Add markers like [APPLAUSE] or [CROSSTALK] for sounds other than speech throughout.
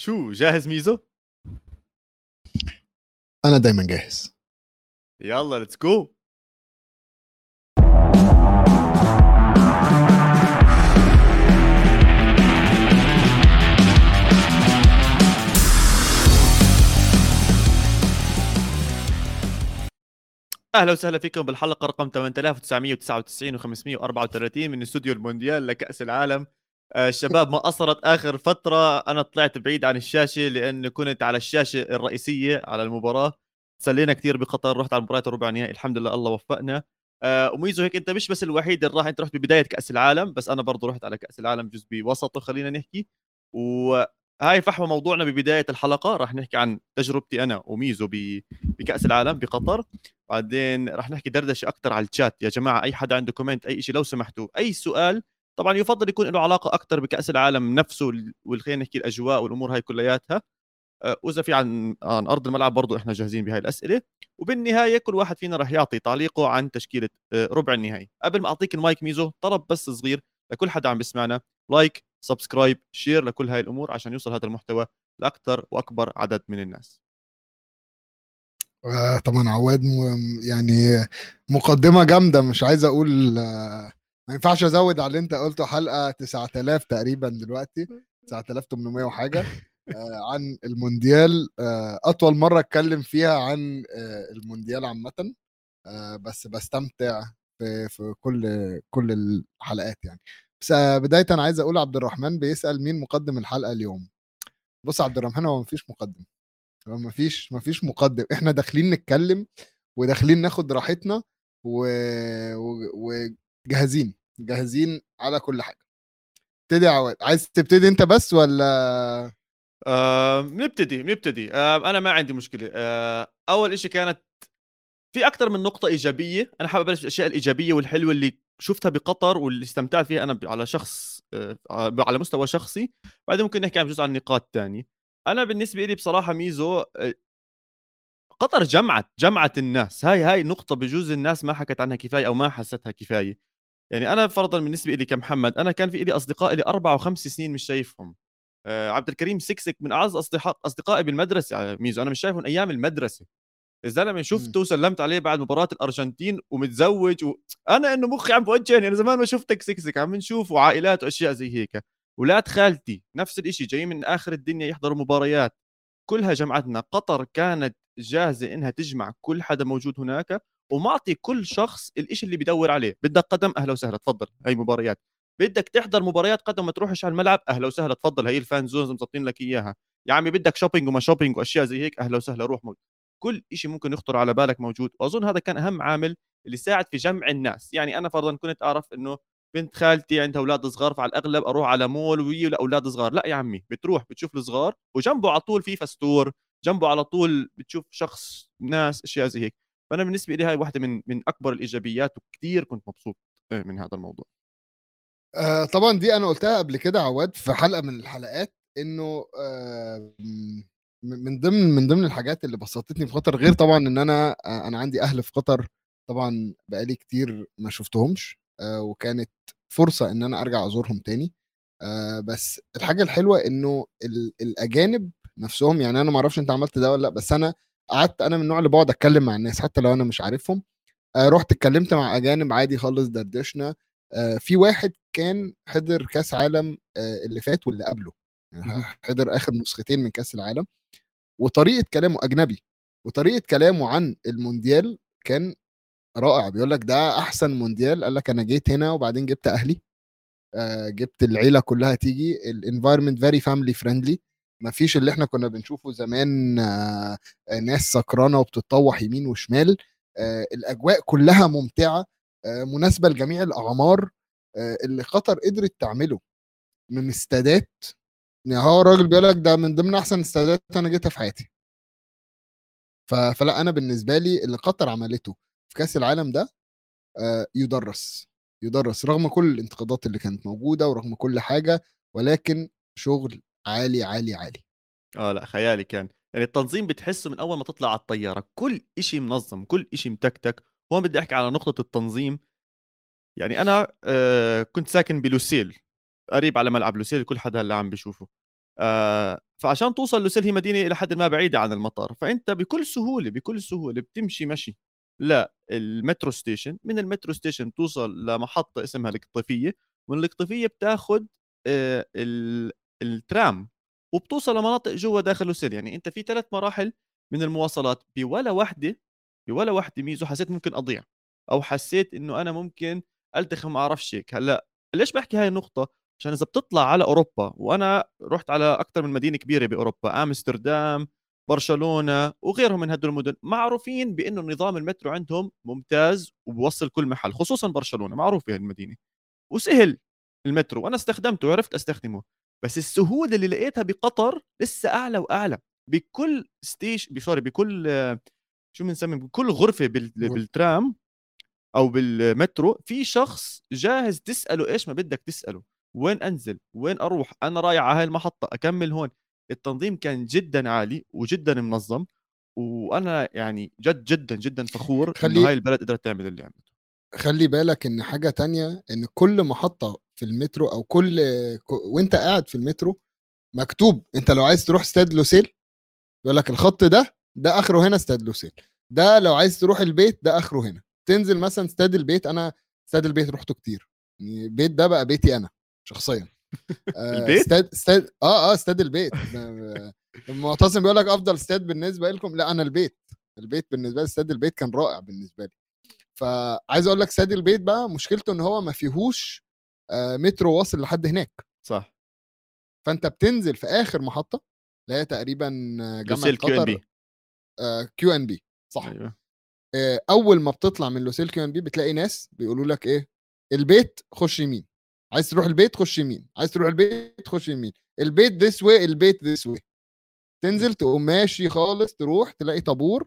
شو جاهز ميزو؟ أنا دايما جاهز. يلا let's go أهلا وسهلا فيكم بالحلقة رقم 8999 و534 من استوديو المونديال لكأس العالم. الشباب ما قصرت آخر فترة. أنا طلعت بعيد عن الشاشة لأن كنت على الشاشة الرئيسية على المباراة. سلينا كثير بقطر رحت على مباراة الربع النهائي الحمد لله الله وفقنا. آه وميزو هيك أنت مش بس الوحيد اللي راح أنت رحت ببداية كأس العالم بس أنا برضه رحت على كأس العالم جزء بوسطه خلينا نحكي. وهاي فحوى موضوعنا ببداية الحلقة. راح نحكي عن تجربتي أنا وميزو بكأس العالم بقطر. بعدين راح نحكي دردشة أكثر على الشات. يا جماعة أي حدا عنده comment أي شيء لو سمحتوا أي سؤال طبعا يفضل يكون له علاقة أكثر بكأس العالم نفسه والخلينا نحكي الأجواء والأمور هاي كلياتها. آه، وإذا في عن عن أرض الملعب برضه إحنا جاهزين بهاي الأسئلة. وبالنهاية كل واحد فينا راح يعطي تعليقه عن تشكيلة آه، ربع النهائي. قبل ما أعطيك المايك ميزو طلب بس صغير لكل حدا عم بيسمعنا like subscribe share لكل هاي الأمور عشان يوصل هذا المحتوى لاكثر وأكبر عدد من الناس. آه طبعا عواد. يعني مقدمة جامدة مش عايز أقول ما ينفعش أزود على اللي أنت قلته حلقة 9000 تقريبا دلوقتي 9800 وحاجة [LAUGHS] آه عن المونديال آه أطول مرة أتكلم فيها عن آه المونديال عامة بس بستمتع في في كل كل الحلقات يعني. بس بداية عايز أقول عبد الرحمن بيسأل مين مقدم الحلقة اليوم؟ بص عبد الرحمن هو مفيش مقدم هو مفيش مفيش مقدم إحنا داخلين نتكلم وداخلين ناخد راحتنا و... و... وجاهزين. جاهزين على كل حاجة. ابتدي يا عواد عايز تبتدي انت بس ولا؟ آه، نبتدي نبتدي. آه، أنا ما عندي مشكلة. آه، أول شيء كانت في أكثر من نقطة إيجابية. أنا حابب أبلش بالأشياء الإيجابية والحلوة اللي شفتها بقطر واللي استمتعت فيها أنا على شخص آه، على مستوى شخصي. بعدين ممكن نحكي عن جزء عن نقاط ثانية أنا بالنسبة لي بصراحة ميزو آه، قطر جمعت جمعت الناس. هاي هاي نقطة بجوز الناس ما حكت عنها كفاية أو ما حستها كفاية. يعني أنا فرضا بالنسبة لي كمحمد أنا كان في لي أصدقاء لي أربع وخمس سنين مش شايفهم. آه عبد الكريم سكسك من أعز أصدقائي بالمدرسة ميزو. أنا مش شايفه من أيام المدرسة. الزلمه شفته وسلمت عليه بعد مباراة الأرجنتين ومتزوج و... أنا إنه مخي عم بوجهني أنا زمان ما شفتك سكسك عم نشوف وعائلات وأشياء زي هيك. ولاد خالتي نفس الشيء جايين من آخر الدنيا يحضروا مباريات. كلها جمعتنا قطر كانت جاهزة إنها تجمع كل حدا موجود هناك. ومعطي كل شخص الإشي اللي بدور عليه. بدك قدم أهلا وسهلا تفضل. هاي مباريات. بدك تحضر مباريات قدم ما تروحش على الملعب أهلا وسهلا تفضل. هي ال fan zones مظبطين لك إياها. يا عمي بدك shopping وما shopping وأشياء زي هيك أهلا وسهلا روح موجود كل شيء ممكن يخطر على بالك موجود وأظن هذا كان أهم عامل اللي ساعد في جمع الناس. يعني أنا فرضا كنت أعرف إنه بنت خالتي عندها أولاد صغار فعلى الأغلب أروح على مول وهي لاولاد صغار. لا يا عمي بتروح بتشوف الصغار وجنبه على طول في فستور جنبه على طول بتشوف شخص ناس أشياء زي هيك. فأنا بالنسبة لي هاي واحدة من من أكبر الإيجابيات وكثير كنت مبسوط آه، من هذا الموضوع. آه طبعا دي أنا قلتها قبل كده عواد في حلقة من الحلقات إنه آه من ضمن من ضمن الحاجات اللي بسطتني في قطر غير طبعا إن أنا آه أنا عندي أهل في قطر طبعا بقالي كتير ما شفتهمش آه وكانت فرصة إن أنا أرجع أزورهم تاني. آه بس الحاجة الحلوة إنه الأجانب نفسهم يعني أنا ما أعرفش أنت عملت ده ولا لأ بس أنا قعدت أنا من النوع اللي بقعد أتكلم مع الناس حتى لو أنا مش عارفهم. آه رحت اتكلمت مع أجانب عادي خالص دردشنا. آه في واحد كان حضر كأس عالم آه اللي فات واللي قبله. يعني حضر آخر نسختين من كأس العالم. وطريقة كلامه أجنبي. وطريقة كلامه عن المونديال كان رائع. بيقول لك ده أحسن مونديال. قال لك أنا جيت هنا وبعدين جبت أهلي. آه جبت العيلة كلها تيجي. ال environment very family friendly ما فيش اللي إحنا كنا بنشوفه زمان آه ناس سكرانة وبتتطوح يمين وشمال. آه الأجواء كلها ممتعة. آه مناسبة لجميع الأعمار اللي قطر قدرت تعمله من استادات. يعني هو الراجل بيقول لك ده من ضمن أحسن استادات أنا جيتها في حياتي. فلا أنا بالنسبة لي اللي قطر عملته في كأس العالم ده يدرس يدرس رغم كل الانتقادات اللي كانت موجودة ورغم كل حاجة ولكن شغل عالي عالي عالي. آه لأ خيالي كان. يعني التنظيم بتحسه من أول ما تطلع على الطيارة كل إشي منظم كل إشي متكتك. هون بدي احكي على نقطة التنظيم. يعني أنا آه كنت ساكن بلوسيل قريب على ملعب لوسيل كل حدا اللي عم بيشوفه. آه فعشان توصل لوسيل هي مدينة إلى حد ما بعيدة عن المطار. فأنت بكل سهولة بكل سهولة بتمشي مشي لا المترو station. من المترو ستيشن توصل لمحطة اسمها القطيفيه من القطيفيه بتاخذ آه الترام وبتوصل لمناطق جوا داخل لوسيل يعني أنت في ثلاث مراحل من المواصلات بولا وحدة بولا وحدة ميزو حسيت ممكن أضيع أو حسيت إنه أنا ممكن التخم ما أعرفش هيك. هلأ ليش بحكي هاي النقطة؟ عشان إذا بتطلع على أوروبا وأنا رحت على أكثر من مدينة كبيرة بأوروبا آمستردام برشلونة وغيرهم من هدول المدن معروفين بأنه نظام المترو عندهم ممتاز وبوصل كل محل خصوصا برشلونة معروفة المدينة. وسهل المترو وأنا استخدمته وعرفت أستخدمه. بس السهولة اللي لقيتها بقطر لسه أعلى وأعلى. بكل stati sorry بكل شو بنسمي بكل غرفة بالترام أو بالمترو في شخص جاهز تسأله إيش ما بدك تسأله. وين أنزل؟ وين أروح؟ أنا رايح على هاي المحطة أكمل هون. التنظيم كان جدا عالي وجدا منظم وأنا يعني جد جدا جدا فخور خلي... انه هاي البلد قدرت تعمل اللي عملته. خلي بالك إن حاجة تانية إن كل محطه في المترو أو كل وأنت قاعد في المترو مكتوب أنت لو عايز تروح استاد لوسيل يقول لك الخط ده ده آخره هنا استاد لوسيل ده لو عايز تروح البيت ده آخره هنا تنزل مثلا استاد البيت أنا استاد البيت رحته كتير يعني البيت ده بقى بيتي أنا شخصيا [LAUGHS] آه، البيت؟ استاد استاد آه آه استاد البيت المعتصم بيقول لك أفضل استاد بالنسبة لكم لأ أنا البيت البيت بالنسبة لي استاد البيت كان رائع بالنسبة لي. فعايز أقول لك استاد البيت بقى مشكلته إن هو ما فيهوش آه، مترو واصل لحد هناك. صح. فأنت بتنزل في آخر محطة اللي هي تقريبا جامعة QNB. كيو إن بي صح. أيوة. آه، أول ما بتطلع من لوسيل كيو إن بي بتلاقي ناس بيقولوا لك إيه البيت خش يمين. عايز تروح البيت خش يمين. عايز تروح البيت خش يمين. البيت this way البيت this way تنزل تقوم ماشي خالص تروح تلاقي طابور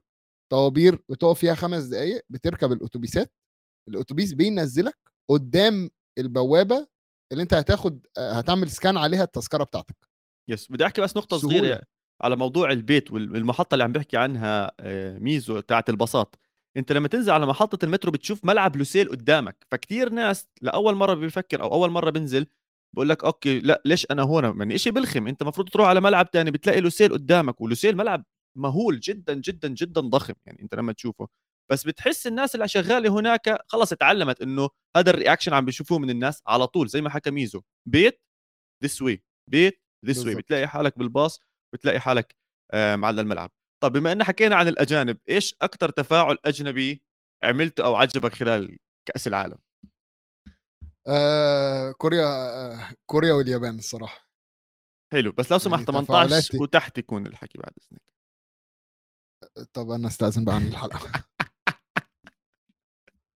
طوابير بتقف فيها خمس دقايق بتركب الأتوبيسات الأتوبيس بينزلك قدام البوابة اللي أنت هتاخد هتعمل scan عليها التذكرة بتاعتك. yes بدي أحكي بس نقطة سهولة. صغيره على موضوع البيت والمحطة اللي عم بحكي عنها آه، ميزو تاعت الباصات. أنت لما تنزل على محطة المترو بتشوف ملعب لوسيل قدامك فكتير ناس لأول مرة بيفكر أو أول مرة بنزل بقول لك okay لأ ليش أنا هون؟ يعني شيء بلخم أنت المفروض تروح على ملعب تاني بتلاقي لوسيل قدامك ولوسيل ملعب مهول جدا جدا جدا ضخم يعني أنت لما تشوفه. بس بتحس الناس اللي شغالة هناك خلص اتعلمت إنه هذا ال reaction عم بيشوفوه من الناس على طول زي ما حكى ميزو. بيت this way بيت this way بتلاقي حالك بالباص بتلاقي حالك آه، على الملعب. طب بما ان حكينا عن الأجانب إيش أكثر تفاعل أجنبي عملته أو عجبك خلال كأس العالم؟ آه، كوريا آه، كوريا واليابان الصراحة. حلو. بس لو سمحت يعني 18 وتحت يكون الحكي بعد إذنك. طب أنا استأذن بقى عن الحلقة.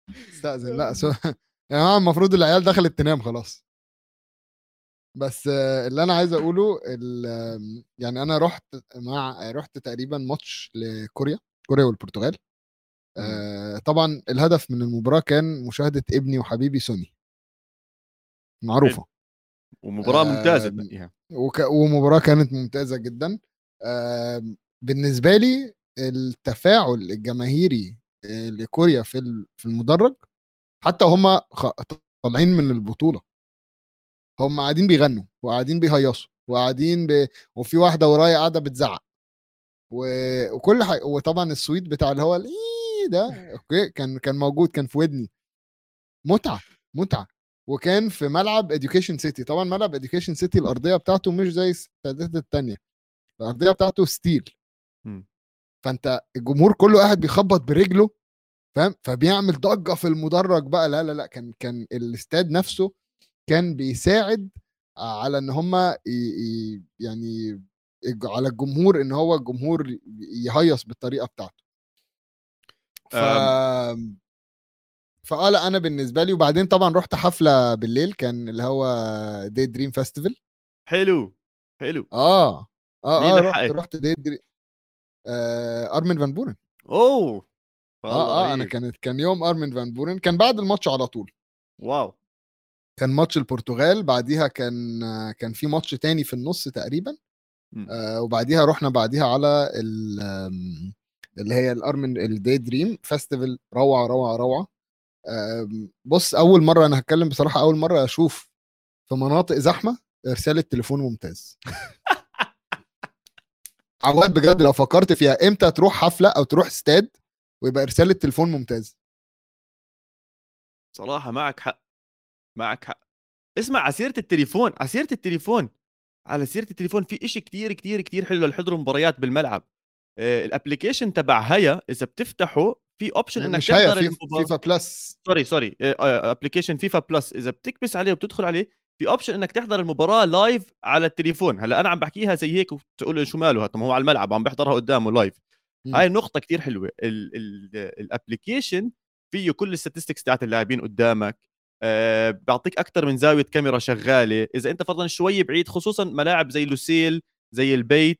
استأذن لأ سو... [LAUGHS] يعني المفروض العيال دخلت تنام خلاص. بس اللي أنا عايز أقوله يعني أنا رحت مع رحت تقريبا ماتش لكوريا كوريا والبرتغال. آه، طبعا الهدف من المباراة كان مشاهدة ابني وحبيبي سوني. معروفة. ومباراة ممتازة تنهيها وك... ومباراة كانت ممتازة جدا. آه بالنسبة لي التفاعل الجماهيري آه، لكوريا في في المدرج حتى هم طالعين من البطولة. هم قاعدين بيغنوا وقاعدين بيهيصوا وقاعدين ب... وفي واحدة ورايا قاعدة بتزعق. و... وكل حاجة وطبعا الصوت بتاع اللي هو الايه ده؟ okay كان كان موجود كان في ودني. متعة متعة. وكان في ملعب Education City طبعا ملعب Education City الأرضية بتاعته مش زي السادات الثانية الأرضية بتاعته ستيل فأنت الجمهور كله قاعد بيخبط برجله فاهم؟ فبيعمل ضجة في المدرج بقى. لا لا لا كان كان الاستاد نفسه كان بيساعد على إن هم يعني على الجمهور إن هو الجمهور يهيص بالطريقة بتاعته. ف فآه لأ أنا بالنسبة لي وبعدين طبعا رحت حفلة بالليل كان اللي هو Daydream Festival حلو حلو. آه. آه آه رحت رحت Daydream آه أرمن فان بورن. أوه! آه آه أنا كانت كان يوم أرمن فان بورن كان بعد الماتش على طول. wow! كان ماتش البرتغال بعديها كان كان في ماتش تاني في النص تقريبا. آه وبعديها رحنا بعديها على اللي هي الأرمن ال Daydream Festival روعة روعة روعة. آه بص أول مرة أنا هتكلم بصراحة أول مرة أشوف في مناطق زحمة إرسال تليفون ممتاز. [LAUGHS] عواد بجد لو فكرت فيها إمتى تروح حفلة أو تروح استاد ويبقى إرسال التليفون ممتاز؟ صراحة معك حق معك حق. اسمع على سيره التليفون على سيره التليفون. على سيرة التليفون في إشي كتير كتير كتير حلو للحضور مباريات بالملعب. آه، ال application تبع هيا إذا بتفتحه في option إنك مش هي تحضر في المباراة FIFA Plus sorry sorry application FIFA Plus إذا بتكبس عليه وبتدخل عليه في option إنك تحضر المباراة live على التليفون. هلأ أنا عم بحكيها زي هيك وتقول شو ماله هذا ما هو على الملعب عم بيحضرها قدامه live. هاي النقطة كتير حلوة. ال application فيه كل ال statistics تاعت اللاعبين قدامك. أه بيعطيك أكثر من زاوية كاميرا شغالة. إذا أنت فرضا شوي بعيد خصوصا ملاعب زي لوسيل زي البيت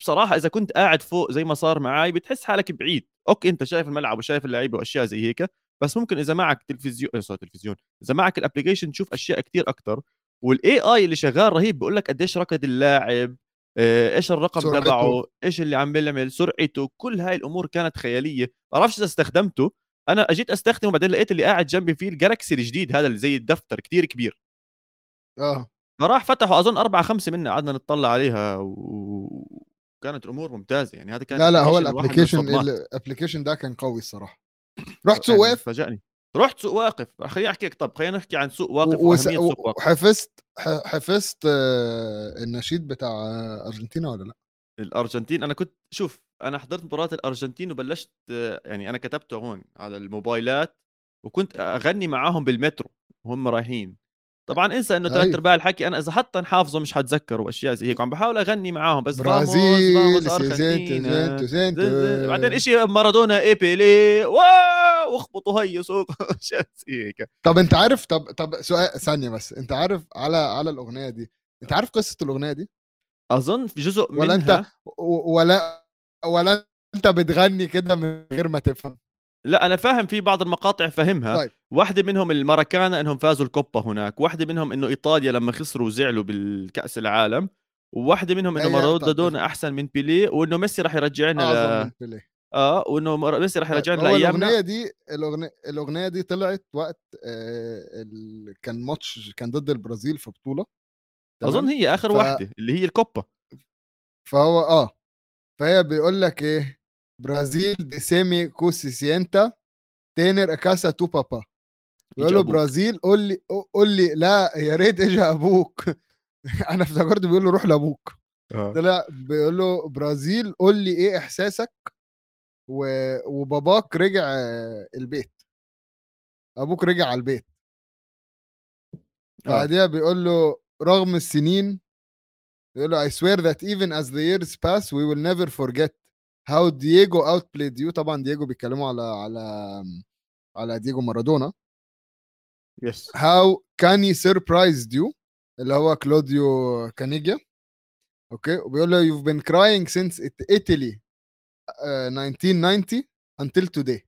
بصراحة إذا كنت قاعد فوق زي ما صار معي بتحس حالك بعيد. okay أنت شايف الملعب وشايف اللعيبة وأشياء زي هيك بس ممكن إذا معك تلفزيون آه، sorry تليفون. إذا معك ال application تشوف أشياء كتير أكثر وال AI اللي شغال رهيب بقول لك قديش ركض اللاعب آه، إيش الرقم. تبعه إيش اللي عم بيعمل سرعته كل هاي الأمور كانت خيالية. ما بعرفش إذا استخدمته. أنا أجيت أستخدمه وبعدين لقيت اللي قاعد جنبي فيه ال Galaxy الجديد هذا اللي زي الدفتر كتير كبير. آه. فراح فتحوا أظن أربعة خمسة منا قعدنا نطلع عليها وكانت الأمور ممتازة. يعني هذا كان لا لا هو ال application. الابلكيشن ده كان قوي الصراحة. رحت سوق يعني واقف؟ فاجأني. رحت سوق واقف. خليني أحكي لك. طب خلينا نحكي عن سوق واقف وس- سوق واقف. وحفظت حفظت آه، النشيد بتاع أرجنتينا ولا لأ؟ الأرجنتين. أنا كنت شوف أنا حضرت مباراة الأرجنتين وبلشت يعني أنا كتبته هون على الموبايلات وكنت أغني معاهم بالمترو وهم رايحين. طبعا انسى إنه ثلاث. ارباع الحكي. أنا إذا حتى حافظه مش حتذكره وأشياء زي هيك. عم بحاول أغني معاهم بس برازيل se siente se siente بعدين إشي مارادونا y بيلي واو! واخبطوا هي سوق اشياء [LAUGHS] زي هيك. طب أنت عارف طب طب سؤال ثانية بس. أنت عارف على على الأغنية دي أنت عارف قصة الأغنية دي؟ أظن في جزء ولا منها. انت و- ولا ولا أنت بتغني كده من غير ما تفهم؟ لا أنا فاهم في بعض المقاطع فهمها. طيب. واحدة منهم الماراكانا أنهم فازوا الكوبا هناك واحدة منهم إنه إيطاليا لما خسروا وزعلوا بالكأس العالم وواحدة منهم إنه مارادونا أحسن من بيليه وإنه ميسي راح يرجعنا ل... آه وإنه ميسي راح طيب، يرجعنا هو لأيامنا. الأغنية دي الأغنية الأغنية دي طلعت وقت آه ال... كان ماتش كان ضد البرازيل في بطولة. تمام؟ أظن هي آخر ف- واحدة اللي هي الكوبا. فهو آه. فهي بيقول لك إيه؟ Brasil decime qué se siente tener en casa a tu papá بيقول له. برازيل قول لي قول لي لا يا ريت أجي أبوك أنا افتكرت بيقول له روح لابوك. طلع بيقول له برازيل قول لي إيه احساسك و... وباباك رجع البيت أبوك رجع على البيت. بعديها بيقول له رغم السنين بيقول له I swear that even as the years pass we will never forget how Diego outplayed you طبعا دييجو بيتكلموا على على على دييجو مارادونا yes how Cani surprised you اللي هو كلوديو كانيجيا okay وبيقول له you've been crying since it- Italy uh, 1990 until today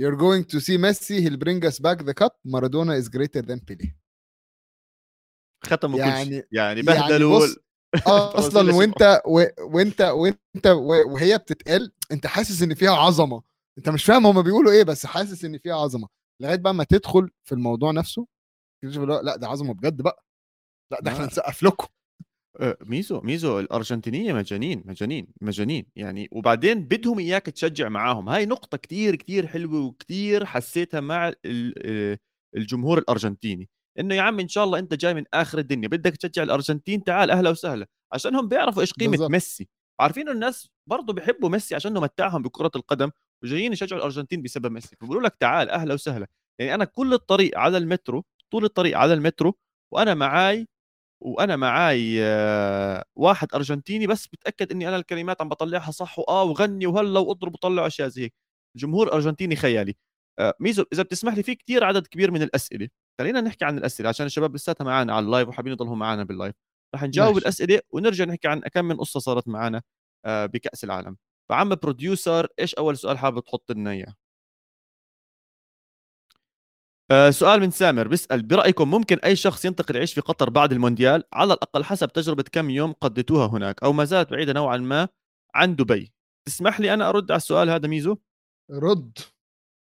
you're going to see Messi he'll bring us back the cup Maradona is greater than Pele ختموا كل يعني- شيء يعني يعني بهدلوا بص، [LAUGHS] أصلا برازيل وأنت و- وأنت وأنت و- وهي بتتقال أنت حاسس إن فيها عظمة. أنت مش فاهم هما بيقولوا إيه بس حاسس إن فيها عظمة. لغاية بقى ما تدخل في الموضوع نفسه لأ ده عظمة بجد بقى. لأ ده إحنا نسقف لكم. [LAUGHS] آه، ميزو ميزو الأرجنتينية مجانين مجانين مجانين. يعني وبعدين بدهم إياك تشجع معاهم. هاي نقطة كتير كتير حلوة وكتير حسيتها مع آه، الجمهور الأرجنتيني. إنه يا عم إن شاء الله أنت جاي من آخر الدنيا بدك تشجع الأرجنتين تعال أهلا وسهلا. عشان هم بيعرفوا إيش قيمة بالظبط. ميسي. عارفين الناس برضه بيحبوا ميسي عشان متعهم بكرة القدم وجايين يشجعوا الأرجنتين بسبب ميسي. فبقولوا لك تعال أهلا وسهلا. يعني أنا كل الطريق على المترو طول الطريق على المترو وأنا معاي وأنا معاي آه، واحد أرجنتيني بس بتأكد إني أنا الكلمات عم بطلعها صح وآه وغني وهلا وأضرب وطلع أشياء زي هيك. جمهور أرجنتيني خيالي. آه، ميزو إذا بتسمح لي في كتير عدد كبير من الأسئلة. خلينا نحكي عن الأسئلة عشان الشباب لساتها معنا على ال live وحابين يضلهم معنا بال live. رح نجاوب ماشي. الأسئلة ونرجع نحكي عن كم من قصة صارت معنا آه، بكأس العالم. فعم producer إيش أول سؤال حابب تحط لنا إياه؟ آه، سؤال من سامر بيسأل برأيكم ممكن أي شخص ينتقل يعيش في قطر بعد المونديال؟ على الأقل حسب تجربة كم يوم قضيتوها هناك أو ما زالت بعيدة نوعا ما عن دبي. تسمح لي أنا أرد على السؤال هذا ميزو؟ رد.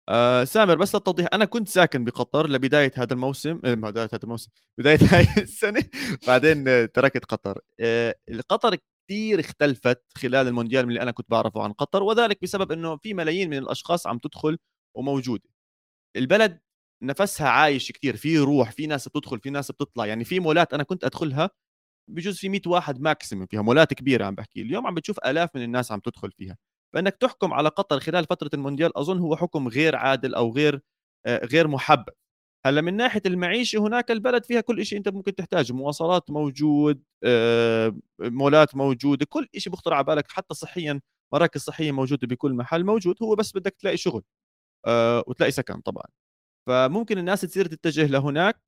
آه سامر بس للتوضيح أنا كنت ساكن بقطر لبداية هذا الموسم آه، بداية هذا الموسم [LAUGHS] بداية هاي السنة. بعدين آه، تركت قطر. آه قطر كتير اختلفت خلال المونديال من اللي أنا كنت بعرفه عن قطر وذلك بسبب إنه في ملايين من الأشخاص عم تدخل وموجودة. البلد نفسها عايش كتير في روح في ناس بتدخل في ناس بتطلع. يعني في مولات أنا كنت أدخلها بجوز في 100 واحد ماكسيمم فيها مولات كبيرة عم بحكي. اليوم عم بتشوف آلاف من الناس عم تدخل فيها. فإنك تحكم على قطر خلال فترة المونديال أظن هو حكم غير عادل أو غير آه، غير محبب. هلأ من ناحية المعيشه هناك البلد فيها كل شيء أنت ممكن تحتاجه مواصلات موجود آه، مولات موجودة كل شيء بخطر على بالك حتى صحيا مراكز صحية موجودة بكل محل موجود هو بس بدك تلاقي شغل آه، وتلاقي سكن طبعا. فممكن الناس تصير تتجه لهناك.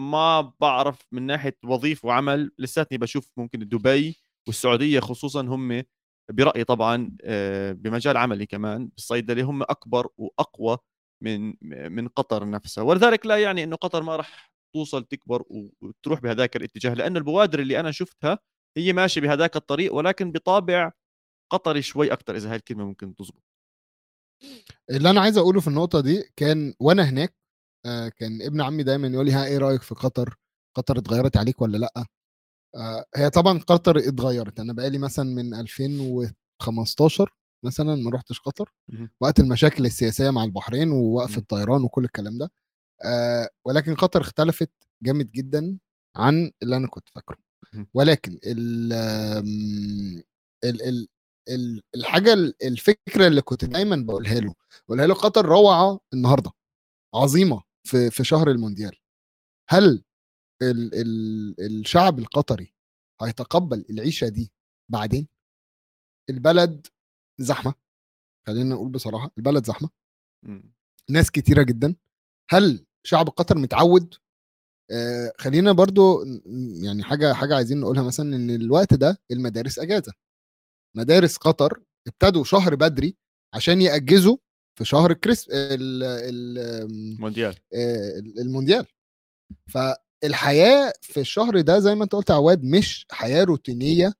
ما بعرف من ناحية وظيفة وعمل لساتني بشوف ممكن دبي والسعودية خصوصا هم برأيي طبعا آه، بمجال عملي كمان بالصيدله هم أكبر وأقوى من من قطر نفسها ولذلك لا يعني إنه قطر ما راح توصل تكبر وتروح بهذاك الاتجاه لأنه البوادر اللي أنا شفتها هي ماشية بهذاك الطريق ولكن بطابع قطري شوي أكثر إذا هاي الكلمة ممكن تزبط. اللي أنا عايز أقوله في النقطة دي كان وأنا هناك آه، كان ابن عمي دايما يقول لي ها إيه رأيك في قطر؟ قطر اتغيرت عليك ولا لأ؟ هي طبعا قطر اتغيرت. أنا بقالي مثلا من 2015 مثلا ما رحتش قطر. وقت المشاكل السياسية مع البحرين ووقف الطيران وكل الكلام ده. آه ولكن قطر اختلفت جامد جدا عن اللي أنا كنت فاكره. ولكن ال ال ال ال الحاجة الفكرة اللي كنت دايما بقولها له بقولها له قطر روعة النهارده عظيمة في في شهر المونديال. هل ال ال الشعب القطري هيتقبل العيشة دي بعدين؟ البلد زحمة خلينا نقول بصراحة البلد زحمة. ناس كتيرة جدا. هل شعب قطر متعود؟ آه خلينا برضو يعني حاجة حاجة عايزين نقولها مثلا إن الوقت ده المدارس أجازة. مدارس قطر ابتدوا شهر بدري عشان يأجزوا في شهر الكريس المونديال آه، المونديال. فالحياه في الشهر ده زي ما انت قلت عواد مش حياة روتينية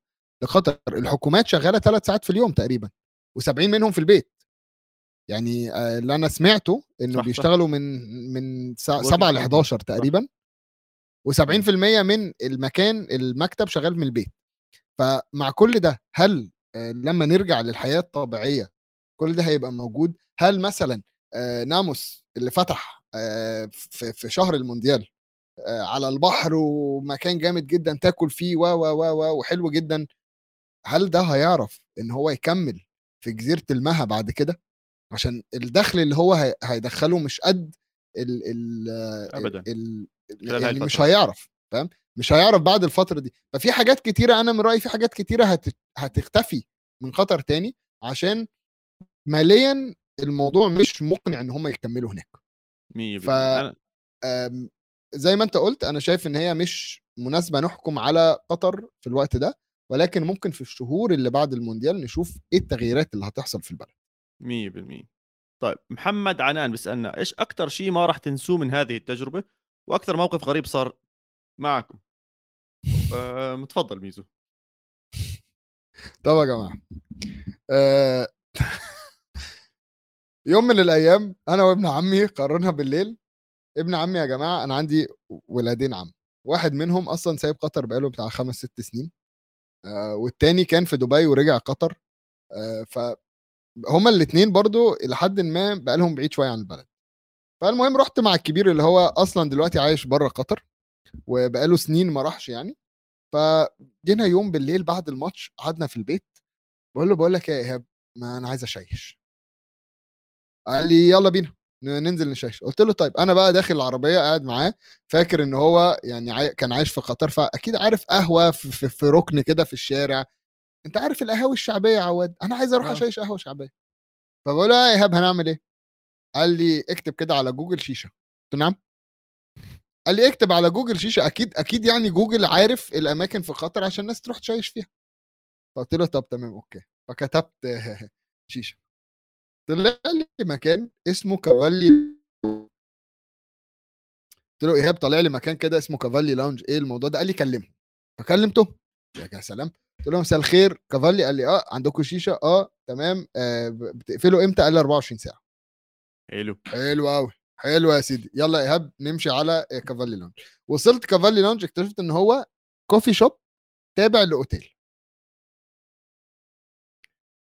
لقطر الحكومات شغالة ثلاث ساعات في اليوم تقريبا و70 منهم في البيت. يعني آه، اللي أنا سمعته إنه بيشتغلوا من من 7 ل 11 تقريبا و70% من المكان المكتب شغال من البيت. فمع كل ده هل آه، لما نرجع للحياة الطبيعية كل ده هيبقى موجود؟ هل مثلا ناموس اللي فتح في شهر المونديال على البحر ومكان جامد جدا تاكل فيه و و و وحلو جدا. هل ده هيعرف إن هو يكمل في جزيرة المها بعد كده؟ عشان الدخل اللي هو هيدخله مش قد ال ال ابدا. ال يعني مش هيعرف فاهم؟ مش هيعرف بعد الفترة دي. ففي حاجات كتيرة أنا من رأيي في حاجات كتيرة هت... هتختفي من قطر تاني عشان ماليا الموضوع مش مقنع إن هم يكملوا هناك. 100% ف زي ما انت قلت أنا شايف إن هي مش مناسبة نحكم على قطر في الوقت ده ولكن ممكن في الشهور اللي بعد المونديال نشوف إيه التغييرات اللي هتحصل في البلد. 100% طيب محمد عنان بيسألنا إيش أكثر شيء ما راح تنسوه من هذه التجربة؟ وأكثر موقف غريب صار معكم. [LAUGHS] متفضل ميزو. [LAUGHS] طب يا جماعة. أه [LAUGHS] يوم من الأيام أنا وابن عمي قررنا بالليل ابن عمي يا جماعة أنا عندي ولادين عم واحد منهم أصلا سايب قطر بقاله بتاع خمس ست سنين آه والتاني كان في دبي ورجع قطر آه فهما الاثنين برضو إلى حد ما بقالهم بعيد شوية عن البلد. فالمهم رحت مع الكبير اللي هو أصلا دلوقتي عايش بره قطر وبقاله سنين ما راحش يعني. فجينا يوم بالليل بعد الماتش قعدنا في البيت بقول له بقول لك إيه يا إيهاب ما أنا عايز أشيش. قال لي يلا بينا. ننزل نشاش. قلت له طيب أنا بقى داخل العربية قاعد معاه فاكر إن هو يعني عاي... كان عايش في قطر فأكيد عارف قهوة في, في, في ركن كده في الشارع. أنت عارف القهاوي الشعبية يا عواد؟ أنا عايز أروح آه. أشيش قهوة شعبية. فبقول له يا ايهاب هنعمل إيه؟ قال لي اكتب كده على جوجل شيشة. قلت نعم. قال لي اكتب على جوجل شيشة. أكيد أكيد يعني جوجل عارف الأماكن في قطر عشان الناس تروح تشيش فيها. فقلت له طب تمام okay. فكتبت [LAUGHS] شيشة. طلع لي مكان اسمه Cavalli قلت له إيهاب طالع لي مكان كده اسمه Cavalli Lounge إيه الموضوع ده؟ قال لي كلمه. فكلمته. يا سلام. قلت له مساء الخير. Cavalli قال لي آه عندكم شيشة؟ آه تمام. آه بتقفلوا إمتى؟ قال لي 24 ساعة. حلو. حلو قوي حلو يا سيدي. يلا يا إيهاب نمشي على Cavalli Lounge وصلت Cavalli Lounge اكتشفت إن هو coffee shop تابع لأوتيل.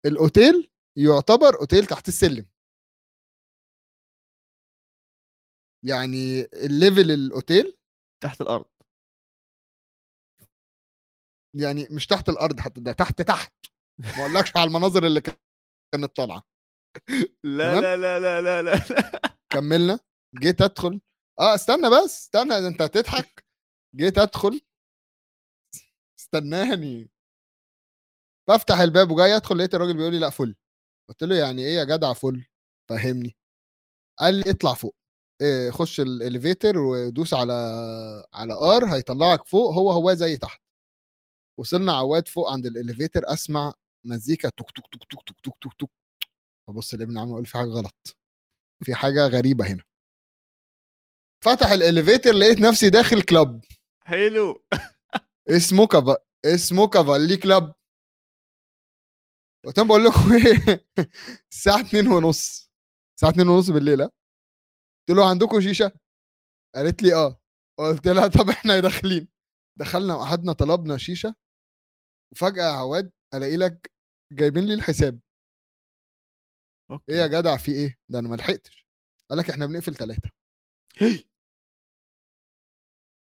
الأوتيل يعتبر أوتيل تحت السلم. يعني ال level الأوتيل تحت الأرض. يعني مش تحت الأرض حتى ده تحت تحت. ما أقولكش على المناظر اللي كانت طالعة. [LAUGHS] لا لا لا لا لا لا. [LAUGHS] كملنا. جيت أدخل. آه استنى بس استنى أنت هتضحك. جيت أدخل. استناني. بفتح الباب وجاي أدخل لقيت الراجل بيقول لي لا full. قلت له يعني إيه يا جدع full فهمني. قال لي اطلع فوق إيه خش ال elevator ودوس على على R هيطلعك فوق هو هو زي تحت. وصلنا عواد فوق عند ال elevator أسمع مزيكا توك توك توك توك توك توك توك توك. ابص لابن عمي أقول في حاجة غلط في حاجة غريبة هنا. فتح ال elevator لقيت نفسي داخل club حلو [LAUGHS] اسمه كفا اسمه Cavalli Club لهم بقول لكم [LAUGHS] إيه الساعة 2 ونص. الساعة 2 ونص بالليل قلت له عندكم شيشة؟ قالت لي آه. قلت لها طب إحنا داخلين؟ دخلنا وقعدنا طلبنا شيشة. وفجأة يا عواد ألاقي لك جايبين لي الحساب. okay. إيه يا جدع في إيه؟ ده أنا ما لحقتش. قال لك إحنا بنقفل ثلاثة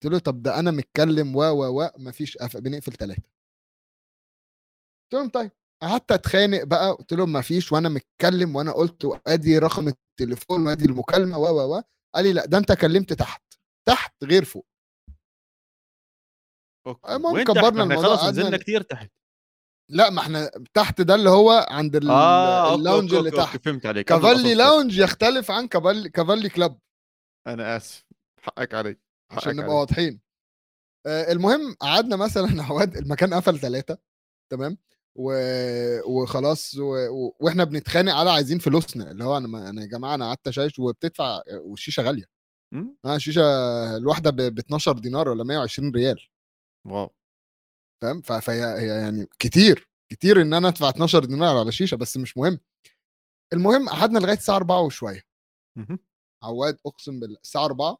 قلت له طب ده أنا متكلم و و و مفيش أف... بنقفل ثلاثة قلت لهم طيب. قعدت أتخانق بقى قلت لهم مفيش وأنا متكلم وأنا قلت ادي رقم التليفون وأدي المكالمة و و و قال لي لأ ده أنت كلمت تحت تحت غير فوق. OK. المهم؟ كبرنا ما الموضوع، خلص نزلنا كثير تحت. لأ ما إحنا تحت ده اللي هو عند ال- OK، ال lounge اللي OK، تحت. فهمت عليك. Cavalli. lounge يختلف عن Cavalli Cavalli club. أنا آسف. حقك علي عشان حقك نبقى علي. واضحين. آه، المهم قعدنا مثلا [LAUGHS] عواد المكان قفل ثلاثة تمام؟ و... وخلاص و... و... وإحنا بنتخانق على عايزين فلوسنا اللي هو أنا ما... أنا يا جماعة أنا قعدت اشايش وبتدفع والشيشة غالية؟ آه الشيشة الواحدة ب... ب 12 دينار ولا 120 ريال. wow. فاهم؟ ف- فهي هي يعني كتير كتير إن أنا أدفع 12 دينار على شيشة بس مش مهم. المهم قعدنا لغاية الساعة 4 وشوية. عواد أقسم بالله الساعة 4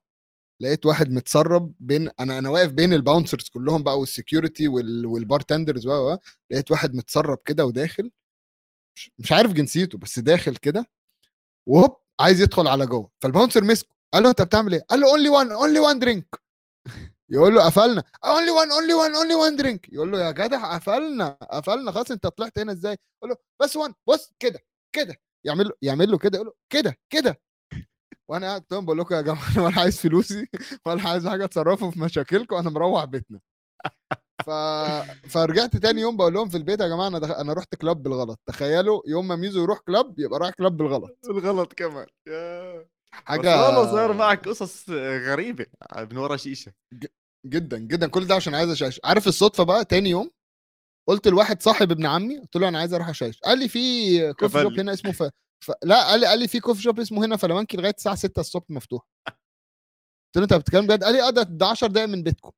لقيت واحد متسرب بين أنا أنا واقف بين ال bouncers كلهم بقى وال security وال... وال bartenders و- لقيت واحد متسرب كده وداخل مش عارف جنسيته بس داخل كده وهوب عايز يدخل على جوه. فال bouncer مسكه قال له أنت بتعمل إيه؟ قال له only one only one drink يقول له قفلنا. only one only one only one drink يقول له يا جدع قفلنا قفلنا خلاص أنت طلعت هنا إزاي؟ يقول له بس one بص كده كده. يعمل له يعمل له كده يقول له كده كده. وأنا قاعد لهم بقول لكم يا جماعة أنا ولا عايز فلوسي ولا عايز حاجة تصرفوا في مشاكلكم أنا مروح بيتنا. ف... [LAUGHS] فرجعت تاني يوم بقول لهم في البيت يا جماعة أنا دخ... أنا رحت club بالغلط. تخيلوا يوم ما ميزو يروح club يبقى رايح club بالغلط. الغلط كمان. يا حاجة والله صار معك قصص غريبة من ورا شيشة. جدا جدا. كل ده عشان عايز اشاش عارف الصدفة بقى؟ تاني يوم قلت لواحد صاحب ابن عمي قلت له أنا عايز أروح اشاش قال لي في coffee shop. هنا اسمه [LAUGHS] ف... ف... لا قال لي قال لي في coffee shop اسمه هنا فلامانكي لغاية الساعة 6 الصبح مفتوح. قلت له انت بتتكلم بجد؟ قال لي آه ده ده 10 دقايق من بيتكم.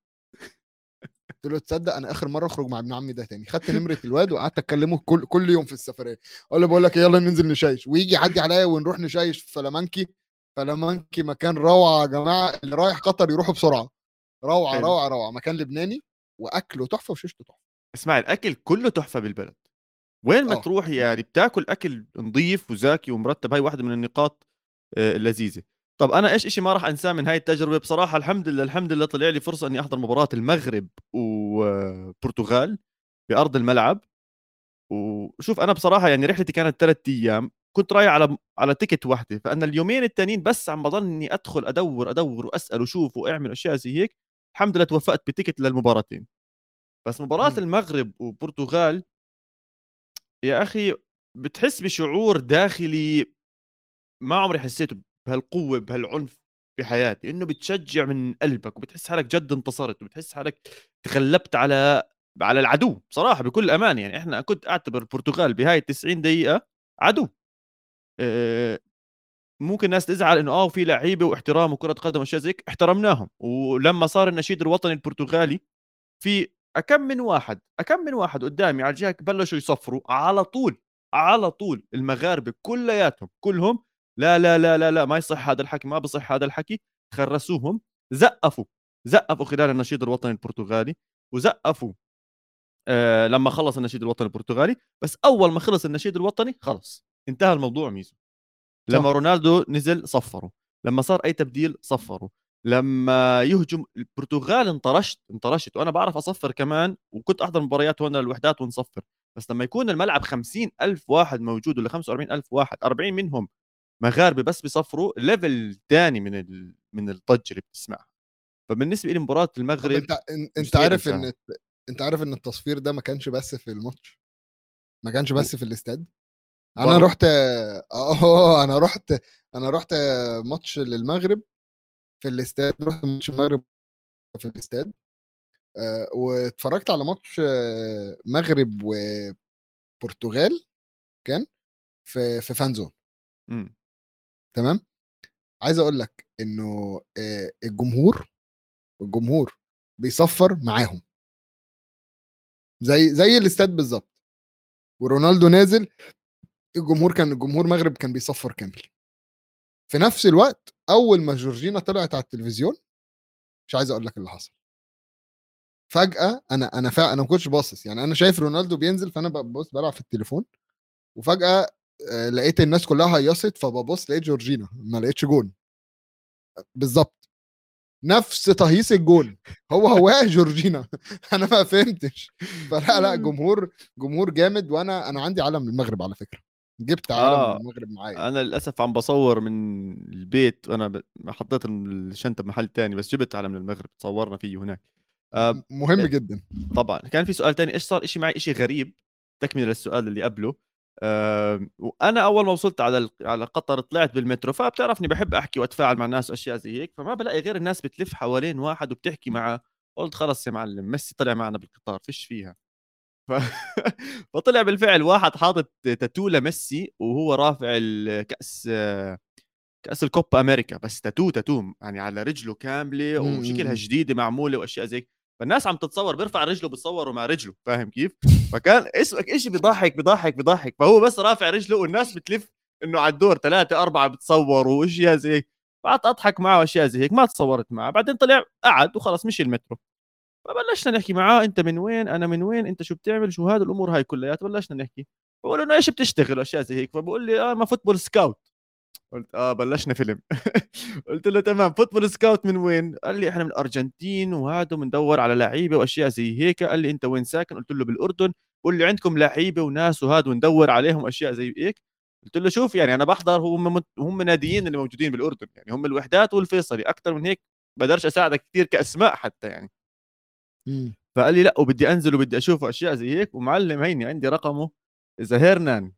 قلت له تصدق أنا آخر مرة أخرج مع ابن عمي ده تاني. خدت نمرة الواد وقعدت أكلمه كل كل يوم في السفرية. أقول له بقول لك إيه، يلا ننزل نشايش. ويجي يعدي عليا ونروح نشايش في فلامانكي فلامانكي مكان روعة يا جماعة اللي رايح قطر يروحوا بسرعة. روعة. روعة روعة. مكان لبناني وأكله تحفة وشيشته تحفة. اسمع الأكل كله تحفة بالبلد. وين ما آه. تروح يعني بتاكل أكل نظيف وزاكي ومرتب هاي واحدة من النقاط آه، اللذيذة. طب أنا إيش إشي ما راح أنساه من هاي التجربة؟ بصراحة الحمد لله الحمد لله طلع لي فرصة إني أحضر مباراة المغرب وبرتغال بأرض الملعب. وشوف أنا بصراحة يعني رحلتي كانت ثلاث أيام كنت رايح على على تيكت واحدة. فأنا اليومين التانيين بس عم بضل اني أدخل أدور أدور وأسأل وشوف وأعمل أشياء زي هيك. الحمد لله توفقت بتيكت للمباراتين. بس مباراة مم. المغرب وبرتغال يا أخي بتحس بشعور داخلي ما عمري حسيته بهالقوة بهالعنف بحياتي إنه بتشجع من قلبك وبتحس حالك جد انتصرت وبتحس حالك تغلبت على على العدو بصراحه بكل امانه يعني إحنا كنت أعتبر البرتغال بهاي 90 دقيقة عدو. ممكن ناس تزعل إنه آه في لعيبة واحترام وكرة قدم وأشياء زي احترمناهم. ولما صار النشيد الوطني البرتغالي في أكم من واحد أكم من واحد قدامي على الجهة بلشوا يصفروا على طول على طول المغاربة كلياتهم كلهم لا لا لا لا لا ما يصح هذا الحكي ما بصح هذا الحكي خرسوهم زقفوا زقفوا خلال النشيد الوطني البرتغالي وزقفوا آه لما خلص النشيد الوطني البرتغالي بس أول ما خلص النشيد الوطني خلص انتهى الموضوع ميزو. لما رونالدو نزل صفروا لما صار أي تبديل صفروا. لما يهجم البرتغال انطرشت انطرشت وأنا بعرف أصفر كمان وكنت أحضر مباريات هون للوحدات ونصفر. بس لما يكون الملعب خمسين ألف واحد موجود ولا 45 ألف واحد 40 منهم مغاربة بس بيصفروا level ثاني من ال... من الضجه اللي بتسمعها. فبالنسبة لي مباراة المغرب أنت أنت عارف إن أنت عارف إن التصفير ده ما كانش بس في الماتش؟ ما كانش بس في الاستاد؟ أنا رحت آه [LAUGHS] أنا رحت أنا رحت ماتش للمغرب في الاستاد رحت ماتش المغرب في الاستاد آه، واتفرجت على ماتش آه، مغرب وبرتغال كان في في فانزون إمم. تمام؟ عايز أقول لك إنه آه، الجمهور الجمهور بيصفر معاهم. زي زي الاستاد بالظبط. ورونالدو نازل الجمهور كان الجمهور مغرب كان بيصفر كامل. في نفس الوقت أول ما جورجينا طلعت على التلفزيون مش عايز أقول لك اللي حصل. فجأة أنا أنا فا... أنا ما كنتش باصص يعني أنا شايف رونالدو بينزل فأنا ببص بلعب في التليفون وفجأة آه، لقيت الناس كلها هيصت فببص لقيت جورجينا ما لقيتش جون. بالظبط نفس تهيص الجون. هو هو جورجينا. [LAUGHS] أنا ما فهمتش. فلا لا جمهور جمهور جامد وأنا أنا عندي علم المغرب على فكرة. جبت علم آه المغرب معايا. أنا للأسف عم بصور من البيت وأنا ب... حطيت الشنطة بمحل تاني بس جبت علم المغرب تصورنا فيه هناك. آه مهم آه، جدا. طبعا. كان في سؤال تاني إيش صار؟ شيء معي شيء غريب تكملة للسؤال اللي قبله. أه وأنا أول ما وصلت على على قطر طلعت بالمترو فبتعرفني بحب أحكي وأتفاعل مع الناس وأشياء زي هيك فما بلاقي غير الناس بتلف حوالين واحد وبتحكي معه قلت خلص يا معلم ميسي طلع معنا بالقطار فيش فيها. ف... [LAUGHS] فطلع بالفعل واحد حاطط تاتو لميسي وهو رافع الكاس كأس الكوبا أمريكا. بس تاتو تاتو يعني على رجله كاملة وشكلها جديدة معمولة وأشياء زي فالناس عم تتصور بيرفع رجله بتصوروا مع رجله فاهم كيف؟ فكان اسمك شيء بيضحك بيضحك بيضحك. فهو بس رافع رجله والناس بتلف إنه على الدور ثلاثة أربعة بتصوروا وأشياء زي هيك. فقعدت أضحك معه وأشياء زي هيك. ما تصورت معه. بعدين طلع قعد وخلص مشي المترو. فبلشنا نحكي معاه أنت من وين؟ أنا من وين؟ أنت شو بتعمل؟ شو هذا الأمور هاي كلياتها بلشنا نحكي. بقول إنه إيش بتشتغل؟ أشياء زي هيك. فبقول لي I'm a football scout. قلت آه بلشنا فيلم. [LAUGHS] قلت له تمام football scout من وين؟ قال لي إحنا من الأرجنتين وهذا بندور على لعيبة وأشياء زي هيك. قال لي أنت وين ساكن؟ قلت له بالأردن. قول لي عندكم لعيبة وناس وهذا وندور عليهم اشياء زي هيك؟ قلت له شوف يعني أنا بحضر هم هم ناديين اللي موجودين بالأردن. يعني هم الوحدات والفيصلي. أكثر من هيك بقدرش أساعدك كثير كأسماء حتى يعني. فقال لي لا وبدي أنزل وبدي أشوف أشياء زي هيك. ومعلم هيني عندي رقمه إذا هيرنان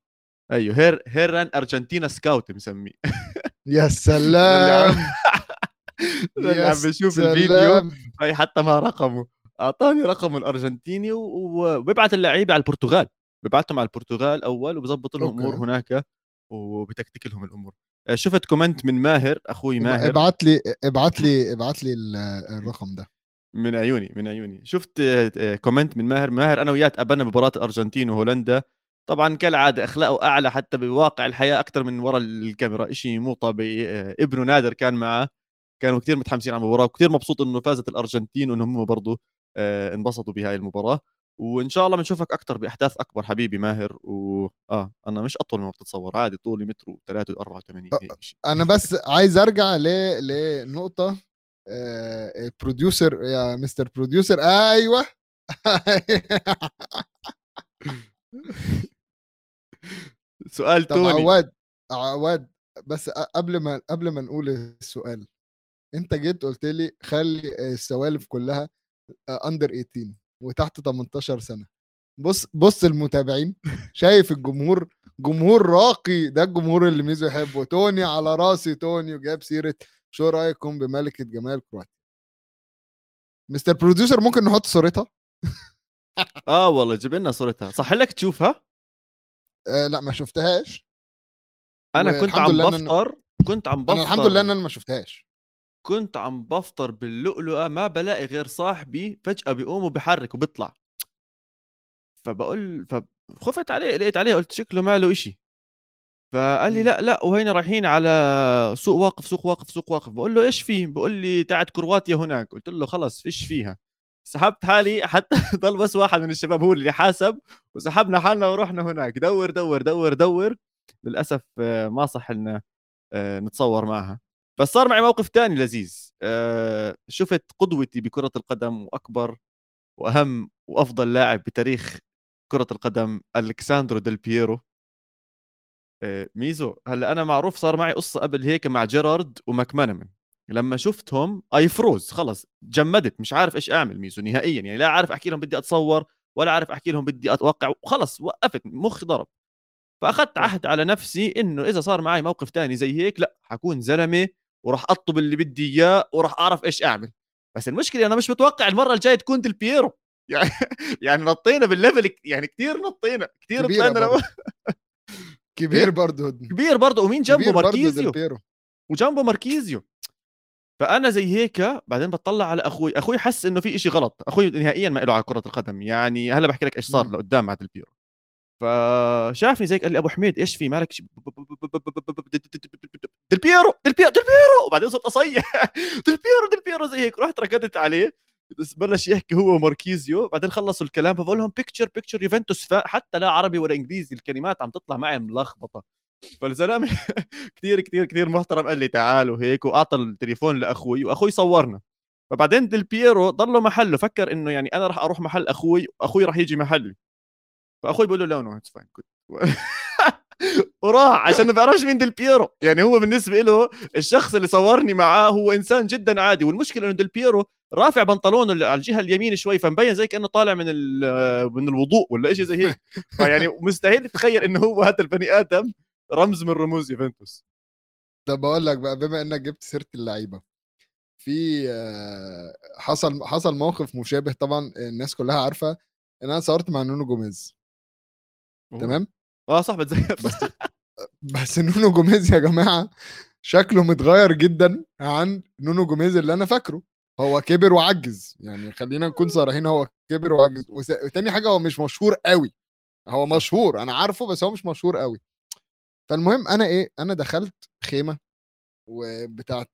أيوه هير هيران Argentina scout مسميه. [LAUGHS] يا سلام! [LAUGHS] اللي عم [LAUGHS] بشوف الفيديو هي حتى معي رقمه. أعطاني رقمه الأرجنتيني وبيبعت اللعيبة على البرتغال. ببعتهم على البرتغال أول وبظبط لهم أمور هناك وبتكتك لهم الأمور. آه، شفت comment من ماهر أخوي ماهر. ابعت لي ابعت لي ابعت لي الرقم ده. من عيوني من عيوني. شفت comment من ماهر ماهر أنا وياه تقابلنا بمباراة الارجنتين وهولندا. طبعا كالعادة أخلاقه أعلى حتى بواقع الحياة أكثر من وراء الكاميرا شيء مو طبيعي ابنه نادر كان معه كانوا كثير متحمسين على المباراة وكثير مبسوط إنه فازت الأرجنتين وإنهم هم برضه آه، انبسطوا بهاي المباراة. وإن شاء الله بنشوفك أكثر بأحداث أكبر حبيبي ماهر. و آه أنا مش أطول مما بتتصور عادي طولي متر و83 أنا بس عايز أرجع ل لنقطة producer يا Mr. producer أيوه. [LAUGHS] سؤال توني. عواد عواد بس قبل ما قبل ما نقول السؤال أنت جيت قلت لي خلي السوالف كلها under 18 وتحت 18 سنة. بص بص المتابعين شايف الجمهور جمهور راقي ده الجمهور اللي ميزو يحبه. توني على راسي توني وجاب سيرة شو رأيكم بملكة جمال كرواتيا؟ Mr. producer ممكن نحط صورتها؟ [LAUGHS] آه والله جيب لنا صورتها. صح لك تشوفها؟ آه لا ما شفتهاش. أنا كنت عم بفطر كنت عم بفطر الحمد لله إن أنا ما شفتهاش. كنت عم بفطر باللؤلؤة ما بلاقي غير صاحبي فجأة بيقوم وبحرك وبيطلع. فبقول فخفت عليه لقيت عليه قلت شكله ماله إشي. فقال لي لا لا وهينا رايحين على سوق واقف سوق واقف سوق واقف. بقول له إيش فيه؟ بقول لي تاعت كرواتيا هناك. قلت له خلص فيش فيها؟ سحبت حالي [LAUGHS] حتى ضل بس واحد من الشباب هو اللي حاسب وسحبنا حالنا ورحنا هناك. دور دور دور دور. للأسف آه، ما صح لنا آه، نتصور معها. بس صار معي موقف تاني لذيذ. آه، شفت قدوتي بكرة القدم وأكبر وأهم وأفضل لاعب بتاريخ كرة القدم أليساندرو ديل بييرو ميزو هلأ أنا معروف صار معي قصة قبل هيك مع جيرارد وماكمانمان لما شفتهم اي فروز خلص جمدت مش عارف إيش أعمل ميزو نهائيا يعني لا عارف أحكي لهم بدي أتصور ولا عارف أحكي لهم بدي أتوقع وخلص وقفت مخي ضرب. فأخذت عهد على نفسي إنه إذا صار معي موقف تاني زي هيك لأ حكون زلمة وراح أطلب اللي بدي إياه وراح أعرف إيش أعمل. بس المشكلة أنا مش متوقع المرة الجاية تكون ديل بييرو. يعني [LAUGHS] يعني نطينا بال level يعني كثير نطينا كثير طلعنا [LAUGHS] كبير برضه كبير برضه. ومين جنبه؟ ماركيزيو. وجنبه ماركيزيو. فأنا زي هيك بعدين بطلع على أخوي. أخوي حس إنه في إشي غلط. أخوي نهائيا ما له على كرة القدم. يعني هلا بحكي لك إيش صار لقدام مع ديل بييرو فشافني هيك قال لي أبو حميد إيش في؟ مالك ديل بيرو ديل بيرو ديل بيرو وبعدين صرت أصيح. [LAUGHS] ديل بيرو ديل بيرو. زي هيك. رحت ركضت عليه. بلش يحكي هو وماركيزيو بعدين خلصوا الكلام فبقول لهم picture picture يوفنتوس حتى لا عربي ولا إنجليزي الكلمات عم تطلع معي ملخبطة. فالزلمة [LAUGHS] كثير كثير كثير محترم قال لي تعالوا هيك وأعطى التليفون لأخوي وأخوي صورنا. فبعدين ديل بييرو ضله محله فكر إنه يعني أنا راح أروح محل أخوي واخوي راح يجي محلي. فأخوي بقول له لا no it's fine وراح عشان ما بيعرفش مين ديل بييرو. يعني هو بالنسبة له الشخص اللي صورني معاه هو إنسان جدا عادي والمشكلة إنه ديل بييرو رافع بنطلونه على الجهة اليمين شوي فمبين زي كأنه طالع من من الوضوء ولا شيء زي هيك. [LAUGHS] فيعني مستحيل تتخيل إنه هو هذا البني آدم رمز من رموز يوفنتوس. طب بقول لك بقى بما إنك جبت سيرة اللعيبة في آه، حصل حصل موقف مشابه طبعا الناس كلها عارفة إن أنا صورت مع نونو جوميز. تمام؟ آه صح بتذكر [LAUGHS] بس بس نونو جوميز يا جماعة شكله متغير جدا عن نونو جوميز اللي أنا فاكره. هو كبر وعجز يعني خلينا نكون صريحين هو كبر وعجز. وتاني حاجة هو مش مشهور قوي. هو مشهور أنا عارفه بس هو مش مشهور قوي. فالمهم أنا إيه أنا دخلت خيمة وبتاعت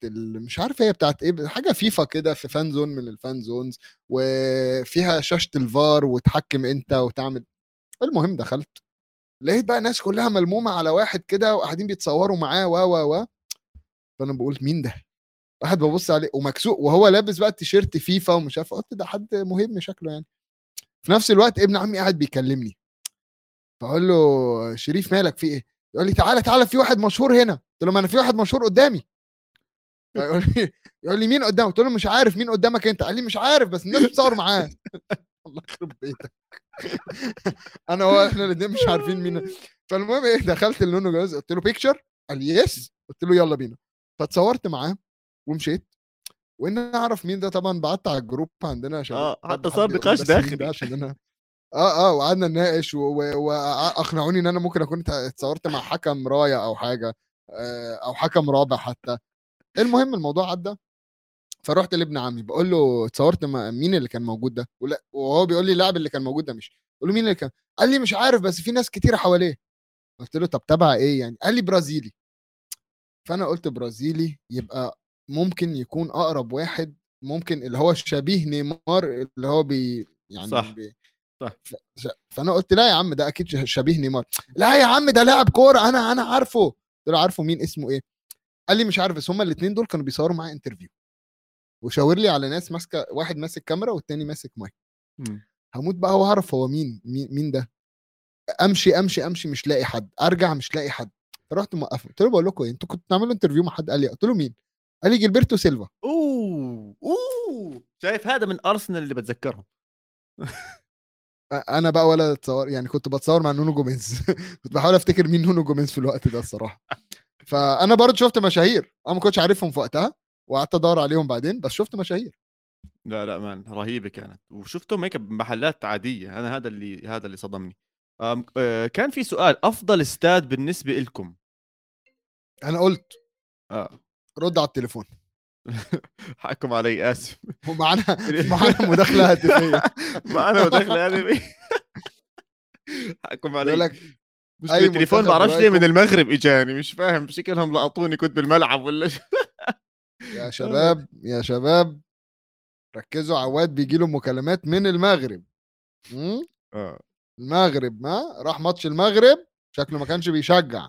مش عارف هي بتاعت إيه حاجة فيفا كده في fan zone من ال fan zones وفيها شاشة الفار وتحكم أنت وتعمل. المهم دخلت. لقيت بقى الناس كلها ملمومة على واحد كده وقاعدين بيتصوروا معاه و و و. فأنا بقول مين ده؟ واحد ببص عليه ومكسوق وهو لابس بقى تيشيرت فيفا ومش عارف قلت ده حد مهم شكله يعني. في نفس الوقت ابن عمي قاعد بيكلمني. فاقول له شريف مالك في إيه؟ يقول لي تعالى تعالى في واحد مشهور هنا. قلت له ما أنا في واحد مشهور قدامي. يقول لي يقول لي مين قدامك؟ قلت له مش عارف مين قدامك أنت. قال لي مش عارف بس الناس بتصور معاه. [LAUGHS] الله يخرب بيتك. [LAUGHS] أنا هو إحنا الاثنين مش عارفين مين. فالمهم إيه دخلت لنونو جوميز قلت له picture قال لي yes قلت له يلا بينا. فاتصورت معاه. ومشيت. وإن أنا أعرف مين ده طبعا بعت على الجروب عندنا عشان آه حتى صار نقاش داخلي. عشان أنا آه آه وقعدنا نناقش وأقنعوني إن أنا ممكن أكون اتصورت مع حكم راية أو حاجة آه، أو حكم رابع حتى. المهم الموضوع عدى. فرحت لابن عمي بقول له اتصورت مع مين اللي كان موجود ده؟ وهو بيقول لي اللاعب اللي كان موجود ده مش بقول له مين اللي كان قال لي مش عارف بس في ناس كتيره حواليه. قلت له طب تبع إيه يعني؟ قال لي برازيلي. فأنا قلت برازيلي يبقى ممكن يكون أقرب واحد ممكن اللي هو شبيه نيمار اللي هو بي يعني صح بي صح. فأنا قلت لا يا عم ده أكيد شبيه نيمار. لا يا عم ده لاعب كورة أنا أنا عارفه. قلت له عارفه مين اسمه إيه؟ قال لي مش عارف بس هما الاثنين دول كانوا بيصوروا معايا interview وشاور لي على ناس ماسكة واحد ماسك كاميرا والتاني ماسك مايك هموت بقى وأعرف هو مين مين ده. أمشي أمشي أمشي مش لاقي حد. أرجع مش لاقي حد. رحت موقفه. قلت له بقول لكم إيه أنتوا كنتوا بتعملوا interview مع حد؟ قال لي قلت له مين؟ قال لي جيلبرتو سيلفا. أوه أوه شايف هذا من أرسنال اللي بتذكرهم. أنا بقى ولا اتصور يعني كنت بتصور مع نونو جوميز. [LAUGHS] كنت بحاول أفتكر مين نونو جوميز في الوقت ده الصراحة. [LAUGHS] فأنا برضه شفت مشاهير. أنا ما كنتش عارفهم في وقتها وقعدت أدور عليهم بعدين بس شفت مشاهير. لا لا man رهيبة كانت. وشفتهم هيك بمحلات عادية. أنا هذا اللي هذا اللي صدمني. كان في سؤال أفضل استاد بالنسبة لكم أنا قلت. آه. رد على التليفون. [LAUGHS] حقكم علي آسف. ومعنا [LAUGHS] معنا مداخلة هاتفية. [LAUGHS] معنا مداخلة هاتفية. حقكم علي. لك مش التليفون ما بعرفش ليه من المغرب إجاني مش فاهم. شكلهم لقطوني كنت بالملعب ولا يا شباب يا شباب. ركزوا عواد بيجي له مكالمات من المغرب. مم؟ آه. المغرب ما؟ راح ماتش المغرب شكله ما كانش بيشجع؟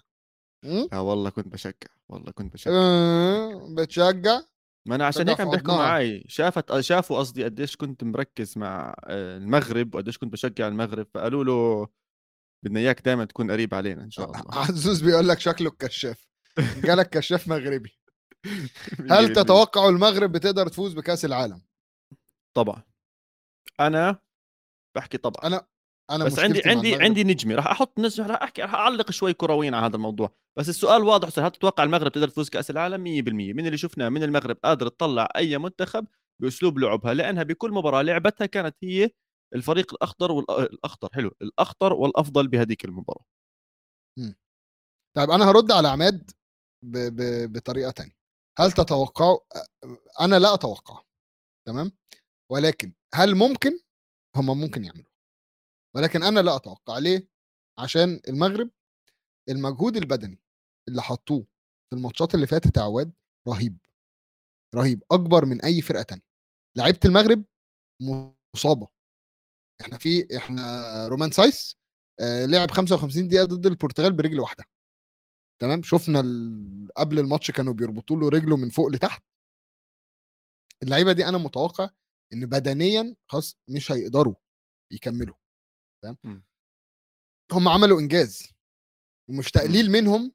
آه والله كنت بشجع والله كنت بشجع. آه، بتشجع؟ ما أنا عشان هيك عم بيحكوا. معي شافت شافوا قصدي قديش كنت مركز مع آه، المغرب وقديش كنت بشجع المغرب فقالوا له بدنا إياك دائما تكون قريب علينا إن شاء الله. عزوز بيقول لك شكله الكشاف. جالك كشاف مغربي. [LAUGHS] هل. تتوقعوا المغرب بتقدر تفوز بكأس العالم؟ طبعا. أنا بحكي طبعا. أنا أنا بس عندي عندي عندي نجمة راح أحط نجمة راح أحكي راح أعلق شوي كرويا على هذا الموضوع. بس السؤال واضح هل تتوقع المغرب تقدر تفوز كأس العالم؟ 100% من اللي شفناه من المغرب قادر تطلع أي منتخب بأسلوب لعبها لأنها بكل مباراة لعبتها كانت هي الفريق الأخضر والاخضر حلو الأخضر والأفضل بهذيك المباراة. طيب أنا هرد على عماد ب... ب... بطريقة تانية. هل تتوقعوا أنا لا أتوقع تمام؟ ولكن هل ممكن؟ هم ممكن يعملوا. ولكن أنا لا أتوقع. ليه؟ عشان المغرب المجهود البدني اللي حطوه في الماتشات اللي فاتت عواد رهيب رهيب. أكبر من أي فرقة تانية. لعيبة المغرب مصابة. إحنا في إحنا رومان سايس آه لعب 55 دقيقة ضد البرتغال برجل واحدة. تمام؟ شفنا. قبل الماتش كانوا بيربطوا له رجله من فوق لتحت. اللعيبة دي أنا متوقع إن بدنيا خلاص مش هيقدروا يكملوا. تمام؟ م. هم عملوا إنجاز ومش تقليل منهم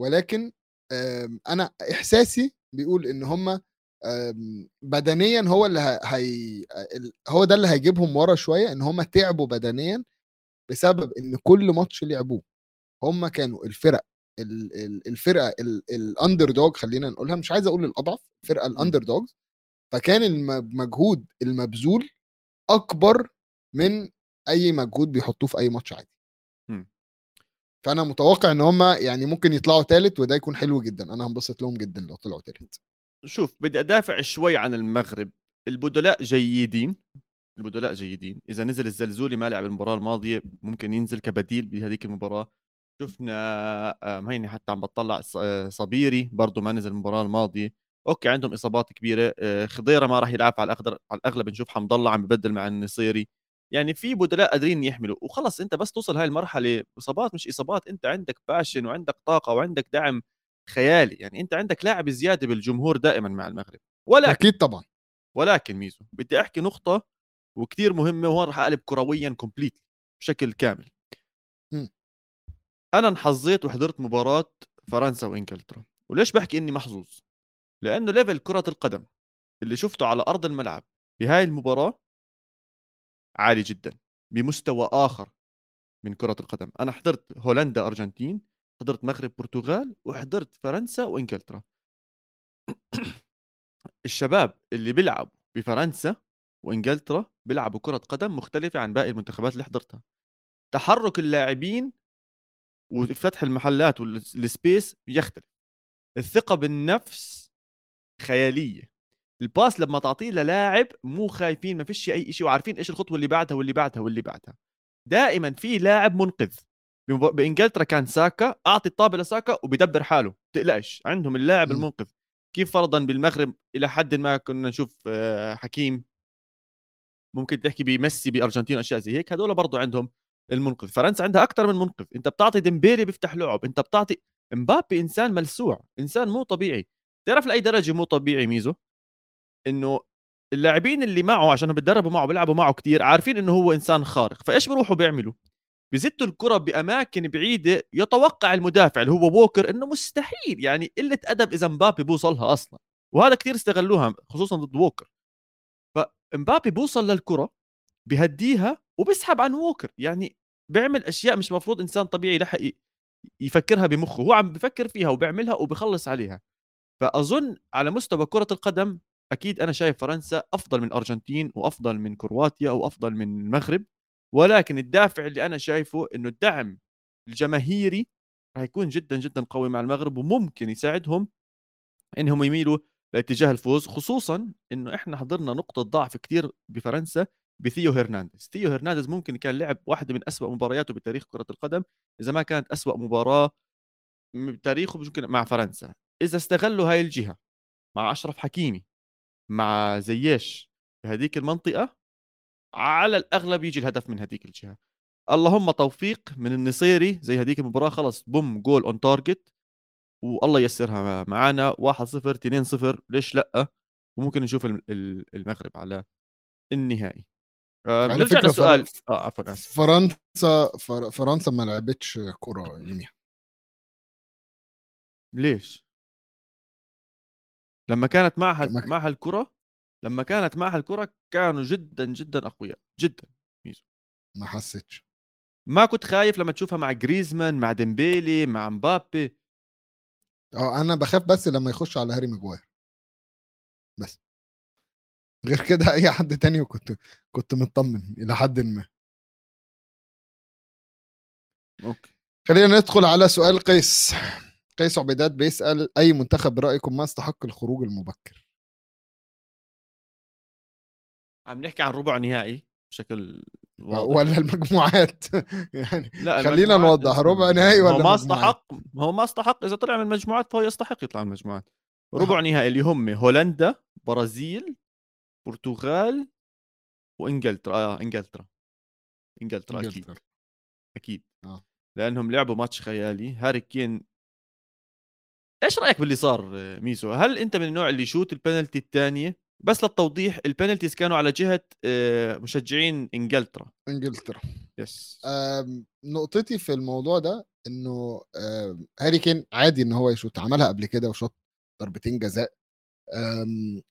ولكن آم، أنا إحساسي بيقول إن هم بدنيا هو اللي هي هو ده اللي هيجيبهم ورا شوية إن هم تعبوا بدنيا بسبب إن كل ماتش لعبوه. هم كانوا الفرق ال- ال- الفرقة ال underdog خلينا نقولها مش عايز أقول الأضعف الفرقه ال underdog فكان المجهود المبذول أكبر من أي مجهود بيحطوه في أي ماتش عادي. مم. فأنا متوقع إن هم يعني ممكن يطلعوا ثالث وده يكون حلو جدا. أنا هنبسط لهم جدا لو طلعوا ثالث شوف بدي أدافع شوي عن المغرب. البدلاء جيدين. البدلاء جيدين. إذا نزل الزلزولي ما لعب المباراة الماضية ممكن ينزل كبديل بهذيك المباراة. شفنا هيني حتى عم بطلع آه، صبيري برضه ما نزل المباراة الماضية. okay عندهم إصابات كبيرة. آه، خضيرة ما راح يلعب على الأخضر على الأغلب نشوف حمد الله عم ببدل مع النصيري. يعني في بدلاء قادرين يحملوا وخلص أنت بس توصل هاي المرحلة إصابات مش إصابات أنت عندك passion وعندك طاقة وعندك دعم خيالي يعني أنت عندك لاعب زيادة بالجمهور دائما مع المغرب. ولكن أكيد طبعا. ولكن ميزو بدي أحكي نقطة وكتير مهمة وهون رح أقلب كرويا complete بشكل كامل. مم. أنا انحظيت وحضرت مباراة فرنسا وإنجلترا وليش بحكي إني محظوظ؟ لأنه ليفل كرة القدم اللي شفته على أرض الملعب بهاي المباراة عالي جدا بمستوى آخر من كرة القدم. أنا حضرت هولندا أرجنتين حضرت مغرب برتغال وحضرت فرنسا وإنجلترا. [COUGHS] الشباب اللي بيلعبوا بفرنسا وإنجلترا بيلعبوا كرة قدم مختلفة عن باقي المنتخبات اللي حضرتها. تحرك اللاعبين وفتح المحلات وال space بيختلف. الثقة بالنفس خيالية. ال pass لما تعطيه للاعب مو خايفين ما فيش أي شيء وعارفين إيش الخطوة اللي بعدها واللي بعدها واللي بعدها. دائما في لاعب منقذ. بإنجلترا كان ساكا أعطي الطابة لساكا وبيدبر حاله تقلقش عندهم اللاعب مم. المنقذ. كيف فرضا بالمغرب إلى حد ما كنا نشوف آه، حكيم ممكن تحكي بميسي بأرجنتين أشياء زي هيك هذول برضو عندهم المنقذ. فرنسا عندها أكثر من منقذ. أنت بتعطي ديمبيلي بيفتح لعب أنت بتعطي مبابي إنسان ملسوع إنسان مو طبيعي. تعرف لأي درجة مو طبيعي ميزو؟ إنه اللاعبين اللي معه عشان بتدربوا معه بيلعبوا معه كتير عارفين إنه هو إنسان خارق فإيش بيروحوا بيعملوا؟ بزتوا الكرة بأماكن بعيدة يتوقع المدافع اللي هو ووكر إنه مستحيل يعني قلة أدب إذا مبابي بوصلها أصلا وهذا كتير استغلوها خصوصا ضد ووكر. فمبابي بوصل للكرة بهديها وبسحب عن ووكر يعني بيعمل أشياء مش مفروض إنسان طبيعي لحق يفكرها بمخه هو عم بفكر فيها وبيعملها وبخلص عليها. فأظن على مستوى كرة القدم أكيد أنا شايف فرنسا أفضل من الأرجنتين وأفضل من كرواتيا وأفضل من المغرب ولكن الدافع اللي أنا شايفه إنه الدعم الجماهيري راح يكون جدا جدا قوي مع المغرب وممكن يساعدهم إنهم يميلوا لاتجاه الفوز خصوصا إنه إحنا حضرنا نقطة ضعف كتير بفرنسا بثيو هرنانديز. ثيو هرنانديز ممكن كان لعب واحدة من أسوأ مبارياته بتاريخ كرة القدم إذا ما كانت أسوأ مباراة بتاريخه ممكن مع فرنسا. إذا استغلوا هاي الجهة مع أشرف حكيمي مع زياش بهذيك المنطقة على الأغلب يجي الهدف من هذيك الجهة. اللهم توفيق من النصيري زي هذيك المباراة خلص boom goal on target والله ييسرها معانا 1-0 2-0 ليش لأ؟ وممكن نشوف المغرب على النهائي. آه نرجع للسؤال. آه عفوا آسف. فرنسا فر- فرنسا ما لعبتش كرة يوميها ليش؟ لما كانت معها لما معها الكرة لما كانت معها الكرة كانوا جدا جدا أقوياء جدا ما حسيتش. ما كنت خايف لما تشوفها مع جريزمان مع ديمبيلي مع مبابي. آه أنا بخاف بس لما يخش على هاري ماجواير. بس. غير [LAUGHS] كده أي حد تاني وكنت كنت مطمن إلى حد ما. okay. خلينا ندخل على سؤال قيس. قيس عبيدات بيسأل أي منتخب برأيكم ما استحق الخروج المبكر؟ عم نحكي عن ربع نهائي بشكل واضح. ولا المجموعات؟ [LAUGHS] يعني لا خلينا المجموعات نوضح ربع نهائي ولا ما استحق هو ما استحق. إذا طلع من المجموعات فهو يستحق يطلع من المجموعات ربع نهائي اللي هم هولندا برازيل برتغال وإنجلترا. آه إنجلترا. إنجلترا أكيد. إنجلترا. أكيد. آه. لأنهم لعبوا ماتش خيالي. هاري كين إيش رأيك باللي صار ميزو هل أنت من النوع اللي يشوت البنالتي الثانية؟ بس للتوضيح ال penalties كانوا على جهة آه، مشجعين إنجلترا. إنجلترا. yes نقطتي في الموضوع ده إنه هاري كين عادي إن هو يشوط عملها قبل كده وشاط ضربتين جزاء.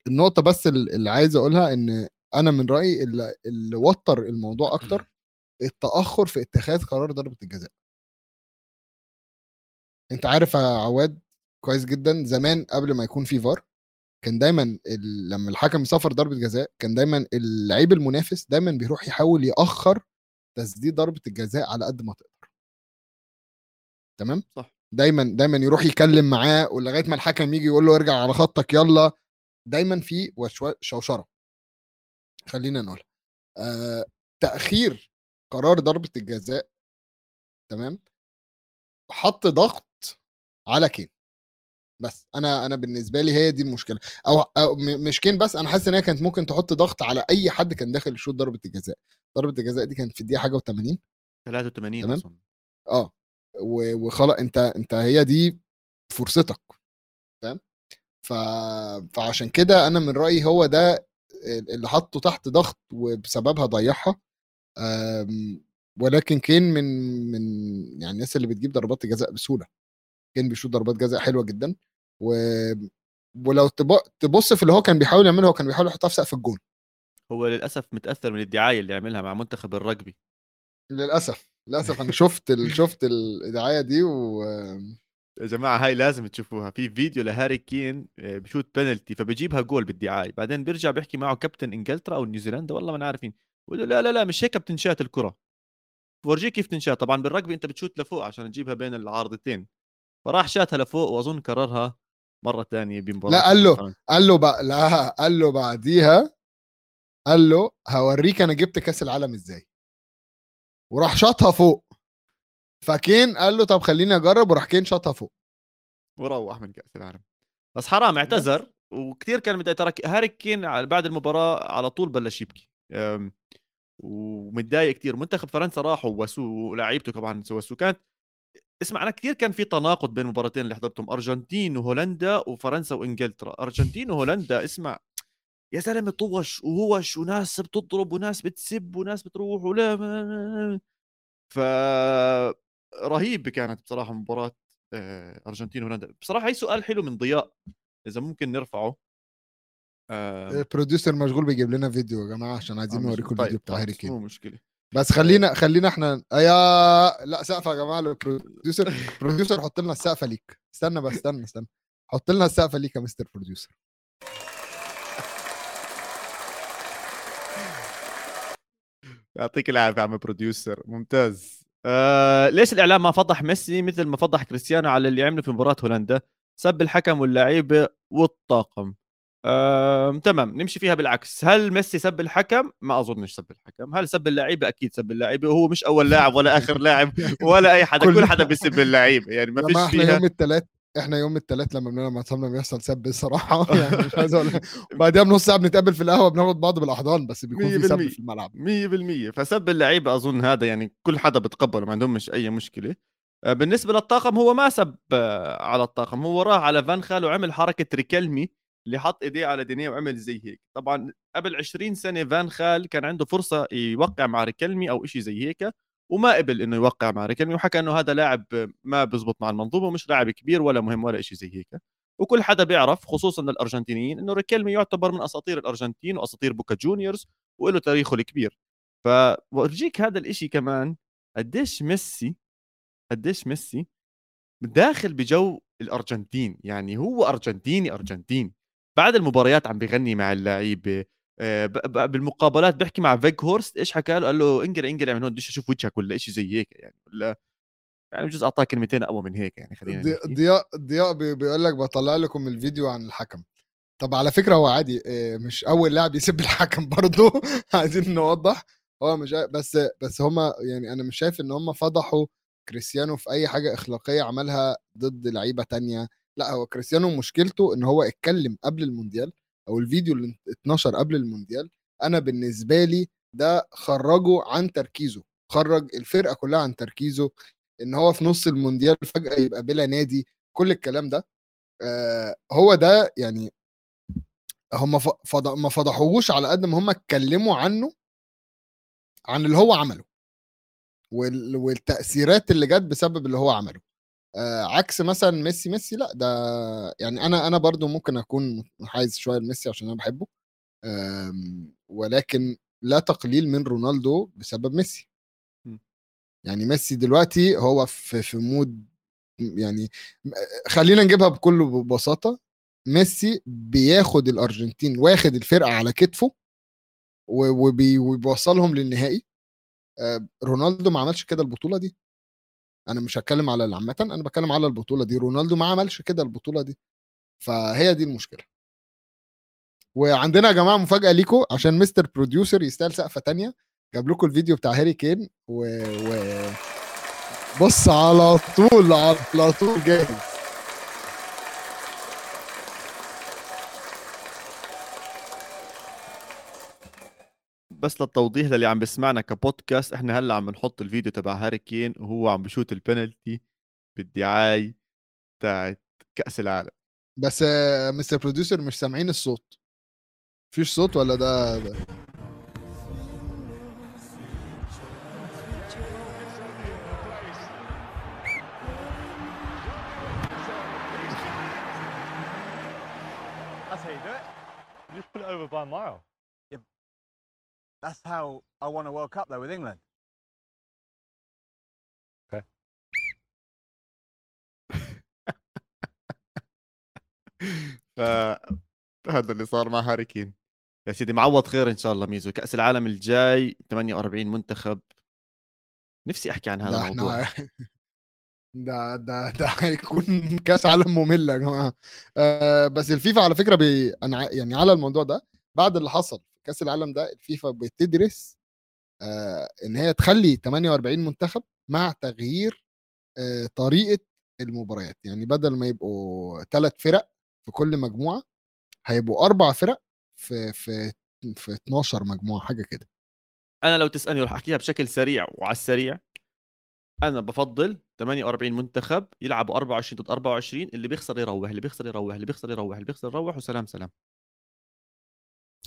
النقطة بس ال- اللي عايز أقولها إن أنا من رأيي اللي, اللي وتر الموضوع أكتر التأخر في اتخاذ قرار ضربة الجزاء. أنت عارف يا عواد كويس جدا. زمان قبل ما يكون في فار كان دايما ال... لما الحكم يصفر ضربة جزاء كان دايما اللعيب المنافس دايما بيروح يحاول يأخر تسديد ضربة الجزاء على قد ما تقدر. تمام؟ صح. دايما دايما يروح يكلم معاه ولغاية ما الحكم يجي يقول له ارجع على خطك يلا. دايما في شوشرة. خلينا نقول. آه تأخير قرار ضربة الجزاء تمام؟ حط ضغط على كين. بس. أنا أنا بالنسبة لي هي دي المشكلة. أو, أو مش كين بس أنا حاسس إن هي كانت ممكن تحط ضغط على أي حد كان داخل يشوط ضربة الجزاء. ضربة الجزاء دي كانت في الدقيقة حاجة و80 83 تمام. آه. وخلاص أنت أنت هي دي فرصتك. فاهم ف... فعشان كده أنا من رأيي هو ده اللي حطه تحت ضغط وبسببها ضيعها. أم، ولكن كين من من يعني الناس اللي بتجيب ضربات الجزاء بسهولة. كين بيشوط ضربات جزاء حلوة جدا. و ولو تب- تبص في اللي هو كان بيحاول يعمله هو كان بيحاول يحطها في سقف الجون. هو للأسف متأثر من الدعاية اللي عملها مع منتخب الرجبي. للأسف للأسف. أنا شفت ال... [LAUGHS] شفت الدعايه دي و يا جماعة هاي لازم تشوفوها. في فيديو لهاري كين آه، بشوت بنالتي فبجيبها جول بالدعاية. بعدين بيرجع بيحكي معه كابتن إنجلترا أو نيوزيلندا والله ما عارفين بقول له لا لا لا مش هيك بتنشات الكرة. بورجيه كيف تنشات. طبعا بالرجبي أنت بتشوت لفوق عشان تجيبها بين العارضتين. فراح شاتها لفوق وأظن كررها مرة ثانية بمباراه لا، قال له-. قال له بقى لا قال له بعديها قال له هوريك أنا جبت كأس العالم إزاي. وراح شاطها فوق. فكين قال له طب خليني أجرب وراح كين شاطها فوق. وروح من كأس العالم. بس حرام اعتذر. وكثير كان متضايق ترى هاري كين بعد المباراة على طول بلش يبكي. ومتضايق كثير منتخب فرنسا راحوا وسوه ولاعيبته طبعا وسوه كانت اسمع أنا كثير كان في تناقض بين المباراتين اللي حضرتهم أرجنتين وهولندا وفرنسا وإنجلترا. أرجنتين وهولندا اسمع يا زلمة طوش وهوش وناس بتضرب وناس بتسب وناس بتروح ولا ما- ف رهيب كانت بصراحة مباراة آه، أرجنتين وهولندا. بصراحة هي سؤال حلو من ضياء إذا ممكن نرفعه. ال producer مشغول بيجيب لنا فيديو يا جماعة عشان عايزين آه، نوريكم طيب، الفيديو بتاع خلاص، هاري كين. مو مشكلة. بس خلينا خلينا إحنا يا لا سقفة يا جماعة ال producer producer حط لنا السقفة ليك. استنى بس استنى استنى. حط لنا السقفة ليك يا mister producer. يعطيك العافية عم producer. ممتاز. آه ليش الإعلام ما فضح ميسي مثل ما فضح كريستيانو على اللي عمله في مباراة هولندا؟ سب الحكم واللعيبة والطاقم. آه، تمام نمشي فيها بالعكس. هل ميسي سب الحكم؟ ما أظنش سب الحكم. هل سب اللعيبه أكيد سب اللعيبه وهو مش أول لاعب ولا [LAUGHS] آخر لاعب ولا أي حدا. كل- حدا بيسب اللعيبه يعني ما فيش إحنا فيها يوم الثلاث إحنا يوم الثلاث لما بنلعب مع صحابنا بيحصل سب الصراحة. [LAUGHS] يعني مش عايز أقول بعدها بنص ساعة بنتقابل في القهوة بناخد بعض بالأحضان بس بيكون في سب 100%. في الملعب. 100% فسب اللعيبه أظن هذا يعني كل حدا بتقبله ما عندهم مش أي مشكلة. آه، بالنسبة للطاقم هو ما سب آه، على الطاقم. هو راح على فان خال وعمل حركة ريكلمي اللي حط إيديه على دينيه وعمل زي هيك. طبعا قبل 20 سنة فان خال كان عنده فرصة يوقع مع ريكلمي أو شيء زي هيك وما قبل إنه يوقع مع ريكلمي وحكى إنه هذا لاعب ما بزبط مع المنظومة ومش لاعب كبير ولا مهم ولا شيء زي هيك. وكل حدا بيعرف خصوصا الأرجنتينيين إنه ريكلمي يعتبر من أساطير الأرجنتين وأساطير بوكا جونيورز وله تاريخه الكبير. فبورجيك هذا الإشي كمان قديش ميسي قديش ميسي داخل بجو الأرجنتين يعني هو أرجنتيني ارجنتيني بعد المباريات عم بيغني مع اللعيبة آه، بالمقابلات بيحكي مع فيجهورست إيش حكى له؟ قال له انقر انقر من هون بديش أشوف وجهك ولا شيء زي هيك يعني ولا يعني بجوز أعطاه كلمتين أقوى من هيك يعني خلينا ضياء ضياء بيقول لك بطلع لكم الفيديو عن الحكم. طب على فكرة هو عادي آه، مش أول لاعب يسب الحكم برضه [LAUGHS] عايزين نوضح. هو مش بس بس هم يعني أنا مش شايف إن هم فضحوا كريستيانو في أي حاجة إخلاقية عملها ضد لعيبة تانية. لا هو كريستيانو مشكلته إن هو اتكلم قبل المونديال أو الفيديو اللي اتنشر قبل المونديال أنا بالنسبة لي ده خرجه عن تركيزه خرج الفرقة كلها عن تركيزه إن هو في نص المونديال فجأة يبقى بلا نادي كل الكلام ده آه هو ده يعني هم. ما فضحوهوش على قد ما هم اتكلموا عنه عن اللي هو عمله وال... والتأثيرات اللي جت بسبب اللي هو عمله آه عكس مثلا ميسي ميسي لأ ده يعني أنا أنا برضو ممكن أكون حايز شوية لميسي عشان أنا بحبه ولكن لا تقليل من رونالدو بسبب ميسي. يعني ميسي دلوقتي هو في في مود يعني خلينا نجيبها بكل بساطة ميسي بياخد الأرجنتين واخد الفرقة على كتفه وبيوصلهم للنهائي. رونالدو ما عملش كده البطولة دي. أنا مش هتكلم على العامه أنا بتكلم على البطولة دي. رونالدو ما عملش كده البطولة دي. فهي دي المشكلة. وعندنا يا جماعة مفاجأة ليكم عشان mister producer يستاهل سقفة تانية. جاب لكم الفيديو بتاع هاري كين و, و... بص على طول على طول جاهز بس للتوضيح للي عم بسمعنا كبودكاست إحنا هلأ عم نحط الفيديو تبع هاري كين وهو عم بشوت البنالتي بالدعاية تاعت كأس العالم بس مستر بروديوسر مش سامعين الصوت فيش صوت ولا ده, ده. That's how you do it. You just put it over by a mile. That's how I won a World Cup though with England. Okay. [LAUGHS] فهذا اللي صار مع هاري كين. يا سيدي معوض خير إن شاء الله ميزو. كأس العالم الجاي 48 منتخب. نفسي أحكي عن هذا الموضوع. [LAUGHS] ده ده ده هيكون كأس عالم ممل يا جماعة. آه بس الفيفا على فكرة بي أنا يعني على الموضوع ده بعد اللي حصل كاس العالم ده الفيفا بتدرس آه إن هي تخلي 48 منتخب مع تغيير آه طريقة المباريات. يعني بدل ما يبقوا ثلاث فرق في كل مجموعة هيبقوا أربع فرق في في في 12 مجموعة حاجة كده. أنا لو تسألني راح احكيها بشكل سريع وعلى السريع أنا بفضل 48 منتخب يلعبوا 24 ضد 24 اللي بيخسر يروح اللي بيخسر يروح اللي بيخسر يروح اللي بيخسر يروح وسلام سلام.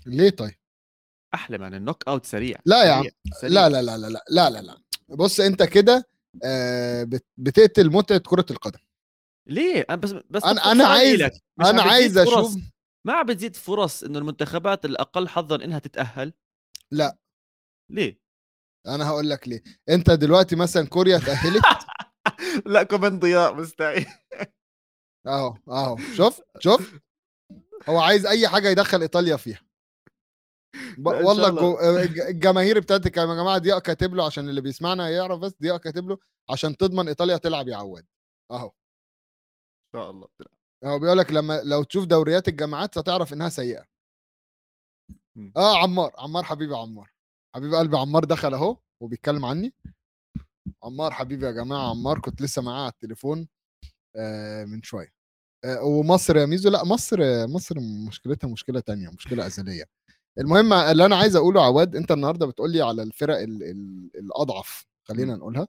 ليه طيب؟ أحلى من النوك أوت سريع. لا يا عم. لا لا لا لا لا لا لا بص أنت كده آه، بتقتل متعة كرة القدم. ليه؟ أنا بس بس أنا أنا عايز أنا عايز أشوف ما بتزيد فرص انه المنتخبات الأقل حظا إنها تتأهل؟ لا. ليه؟ أنا هقول لك ليه. أنت دلوقتي مثلا كوريا تأهلت؟ [LAUGHS] لا كمان ضياء مستحيل. أهو أهو. شوف شوف. هو عايز أي حاجة يدخل إيطاليا فيها. والله آه، الجماهير بتاعتك يا جماعة ضياء كاتب له عشان اللي بيسمعنا يعرف بس ضياء كاتب له عشان تضمن إيطاليا تلعب يا عواد. أهو. إن شاء الله. هو بيقول لك لما لو تشوف دوريات الجامعات ستعرف إنها سيئة. آه عمار. عمار حبيبي عمار. حبيب قلبي عمار دخل أهو وبيتكلم عني. عمار حبيبي يا جماعة عمار كنت لسه معاه على التليفون آه من شوية. آه، ومصر يا ميزو؟ لا مصر مصر مشكلتها مشكلة تانية مشكلة أزلية. المهم اللي أنا عايز أقوله عواد أنت النهارده بتقول لي على الفرق ال ال الأضعف خلينا. نقولها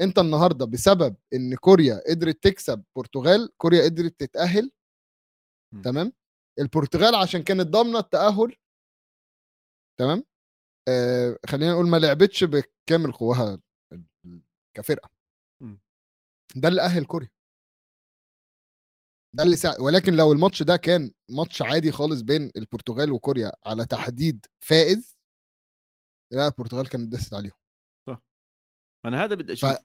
أنت النهارده بسبب إن كوريا قدرت تكسب برتغال كوريا قدرت تتأهل م. تمام البرتغال عشان كانت ضامنة التأهل تمام آه خلينا نقول ما لعبتش بكامل قواها كفرقة م. ده اللي أهل كوريا ده اللي سا... ولكن لو الماتش ده كان ماتش عادي خالص بين البرتغال وكوريا على تحديد فائز لا البرتغال كانت دست عليهم. أنا هذا بدي ف... أشوف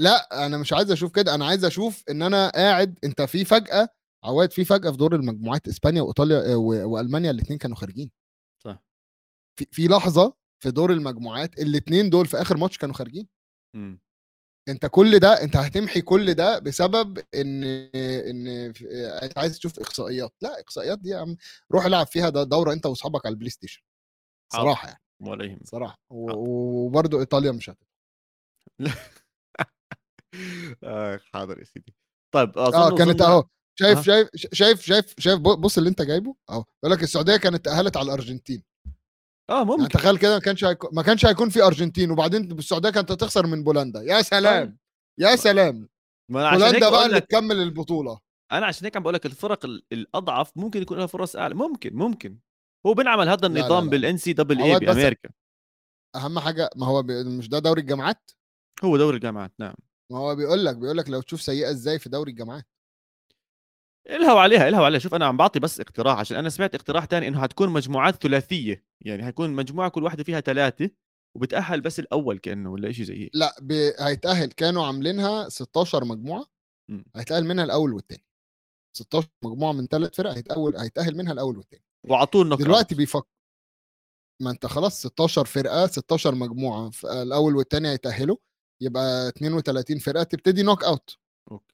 لا أنا مش عايز أشوف كده. أنا عايز أشوف إن أنا قاعد أنت في فجأة عواد في فجأة في دور المجموعات إسبانيا وإيطاليا آه، و... وألمانيا الاثنين كانوا خارجين. صح. في... في لحظة في دور المجموعات الاثنين دول في آخر ماتش كانوا خارجين. م. انت كل ده انت هتمحي كل ده بسبب ان ان انت عايز تشوف احصائيات لا احصائيات دي يا عم روح العب فيها ده دورة انت واصحابك على البلاي ستيشن. صراحة يعني. ولا يهمك صراحة. و- حاضر. وبرضه إيطاليا مش هتبقى [LAUGHS] آه حاضر يا سيدي. طيب آه كانت أهو شايف أها. شايف شايف شايف شايف بص اللي أنت جايبه. أهو يقول لك السعودية كانت تأهلت على الأرجنتين. آه يعني ممكن. تخيل كده ما كانش هيكون ما كانش هيكون في أرجنتين وبعدين السعودية كانت هتخسر من بولندا. يا سلام يا سلام. ما أنا بولندا بقى اللي تكمل البطولة. أنا عشان هيك عم بقول لك الفرق ال- الأضعف ممكن يكون لها فرص أعلى ممكن ممكن. هو بنعمل هذا النظام لا. بال NCAA بأمريكا. أهم حاجة ما هو بي- مش ده دوري الجامعات؟ هو دوري الجامعات نعم. ما هو بيقول لك بيقول لك لو تشوف سيئة إزاي في دوري الجامعات. الها وعليها الها وعليها شوف أنا عم بعطي بس اقتراح عشان أنا سمعت اقتراح تاني إنه هتكون مجموعات ثلاثية يعني هيكون مجموعة كل واحدة فيها ثلاثة وبتأهل بس الأول كأنه ولا شيء زي هيك لا بي... هيتأهل كانوا عاملينها 16 مجموعة. هيتأهل منها الأول والثاني 16 مجموعة من ثلاث فرق هيتأول هيتأهل منها الأول والثاني وعلى طول دلوقتي. بيفكر ما أنت خلاص 16 فرقة 16 مجموعة الأول والثاني هيتأهلوا يبقى 32 فرقة تبتدي knock out okay.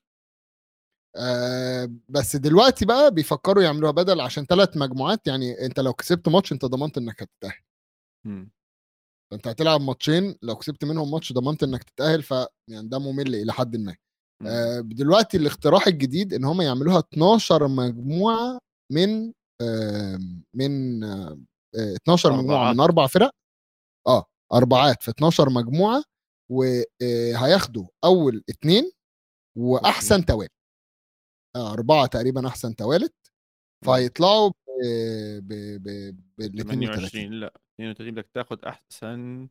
آه بس دلوقتي بقى بيفكروا يعملوها بدل عشان ثلاث مجموعات يعني انت لو كسبت ماتش انت ضمنت انك هتتأهل. فانت هتلعب ماتشين لو كسبت منهم ماتش ضمنت انك تتأهل ف يعني ده ممل إلى حد ما. آه دلوقتي الاقتراح الجديد إن هم يعملوها 12 مجموعة من آه من آه آه، 12 مجموعه أربعات. من أربع فرق آه أربعات في 12 مجموعة وهياخدوا أول اتنين وأحسن توالت آه أربعة تقريبا أحسن توالت فهيطلعوا ب ب ب بال 32 28 لأ 32 بدك تاخذ أحسن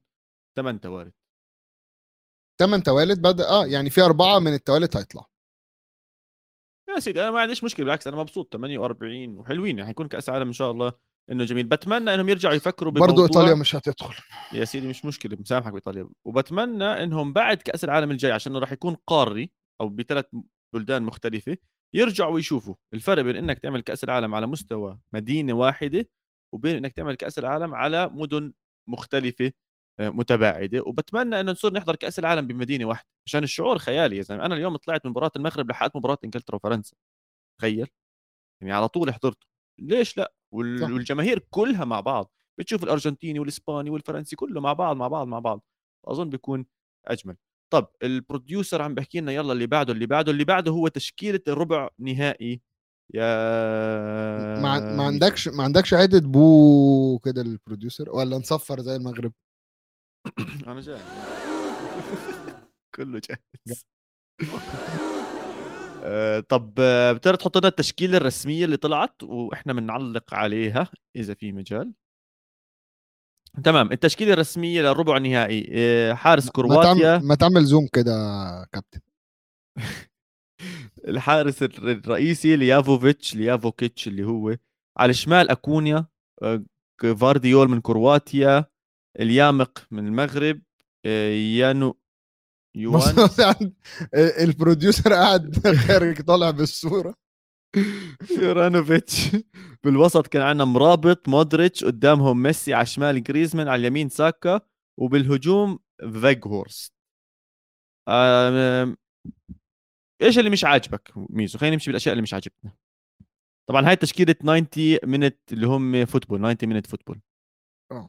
ثمان توالد 8 توالت بدا آه يعني في أربعة من التوالت هيطلعوا يا سيدي أنا ما عنديش مشكلة بالعكس أنا مبسوط 48 وحلوين يعني حيكون كأس عالم إن شاء الله إنه جميل. بتمنى إنهم يرجعوا يفكروا برضه بالموضوع إيطاليا مش هتدخل. يا سيدي مش مشكلة مسامحك بإيطاليا. وبتمنى إنهم بعد كأس العالم الجاي عشان راح يكون قاري أو بثلاث بلدان مختلفة يرجعوا ويشوفوا. الفرق بين إنك تعمل كأس العالم على مستوى مدينة واحدة وبين إنك تعمل كأس العالم على مدن مختلفة آه، متباعدة. وبتمنى إنه نصير نحضر كأس العالم بمدينة واحدة. عشان الشعور خيالي يا زلمة. أنا اليوم طلعت من مباراة المغرب لحقت مباراة إنجلترا وفرنسا. تخيل. يعني على طول حضرته. ليش لا؟ وال- صح. والجماهير كلها مع بعض. بتشوف الأرجنتيني والإسباني والفرنسي كله مع بعض مع بعض مع بعض. أظن بيكون أجمل. طب ال producer عم بحكي لنا يلا اللي بعده اللي بعده اللي بعده هو تشكيلة الربع نهائي. يا ما, ما عندكش ما عندكش عدة بو كده للبروديوسر ولا نصفر زي المغرب؟ [COUGHS] أنا جاي [LAUGHS] كله جاهز. [LAUGHS] آه، طب بتقدر تحط لنا التشكيلة الرسمية اللي طلعت وإحنا بنعلق عليها إذا في مجال؟ تمام التشكيلة الرسمية للربع النهائي آه، حارس كرواتيا. ما تعمل zoom كده كابتن. [LAUGHS] الحارس الر- الرئيسي ليفاكوفيتش ليفاكوفيتش اللي هو على الشمال أكونيا آه، فارديول من كرواتيا اليامق من المغرب آه، يانو [LAUGHS] يوان [LAUGHS] عند- ال producer قاعد خارج طالع بالصورة. يورانوفيتش. بالوسط كان عندنا مرابط مودريتش قدامهم ميسي على الشمال جريزمان على اليمين ساكا وبالهجوم فيغهورست. آم، إيش اللي مش عاجبك ميزو؟ خلينا نمشي بالأشياء اللي مش عاجبتنا. طبعا هاي تشكيلة 90 minute اللي هم football 90 minute football. آه.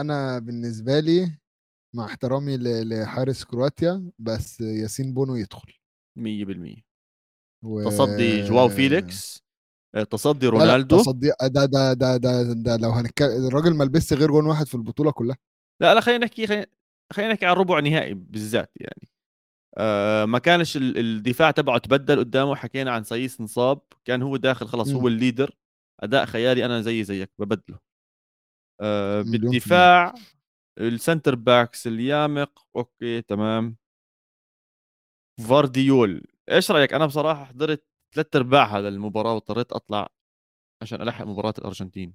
أنا بالنسبة لي مع احترامي لحارس كرواتيا بس ياسين بونو يدخل. 100% و... تصدي جواو فيليكس آه، تصدي لا لا رونالدو. تصدي ده ده ده ده, ده لو هنتكلم الراجل ما لبسش غير جون واحد في البطولة كلها. لا لا خلينا نحكي خلينا خلينا نحكي عن ربع نهائي بالذات يعني. آه ما كانش ال- الدفاع تبعه تبدل قدامه حكينا عن سايس انصاب كان هو داخل مم. هو ال leader. أداء خيالي أنا زي زيك ببدله. آه. بالدفاع ال center backs اليامق okay تمام. فارديول. إيش رأيك؟ أنا بصراحة حضرت ثلاث ارباعها للمباراه واضطريت أطلع عشان ألحق مباراة الأرجنتين.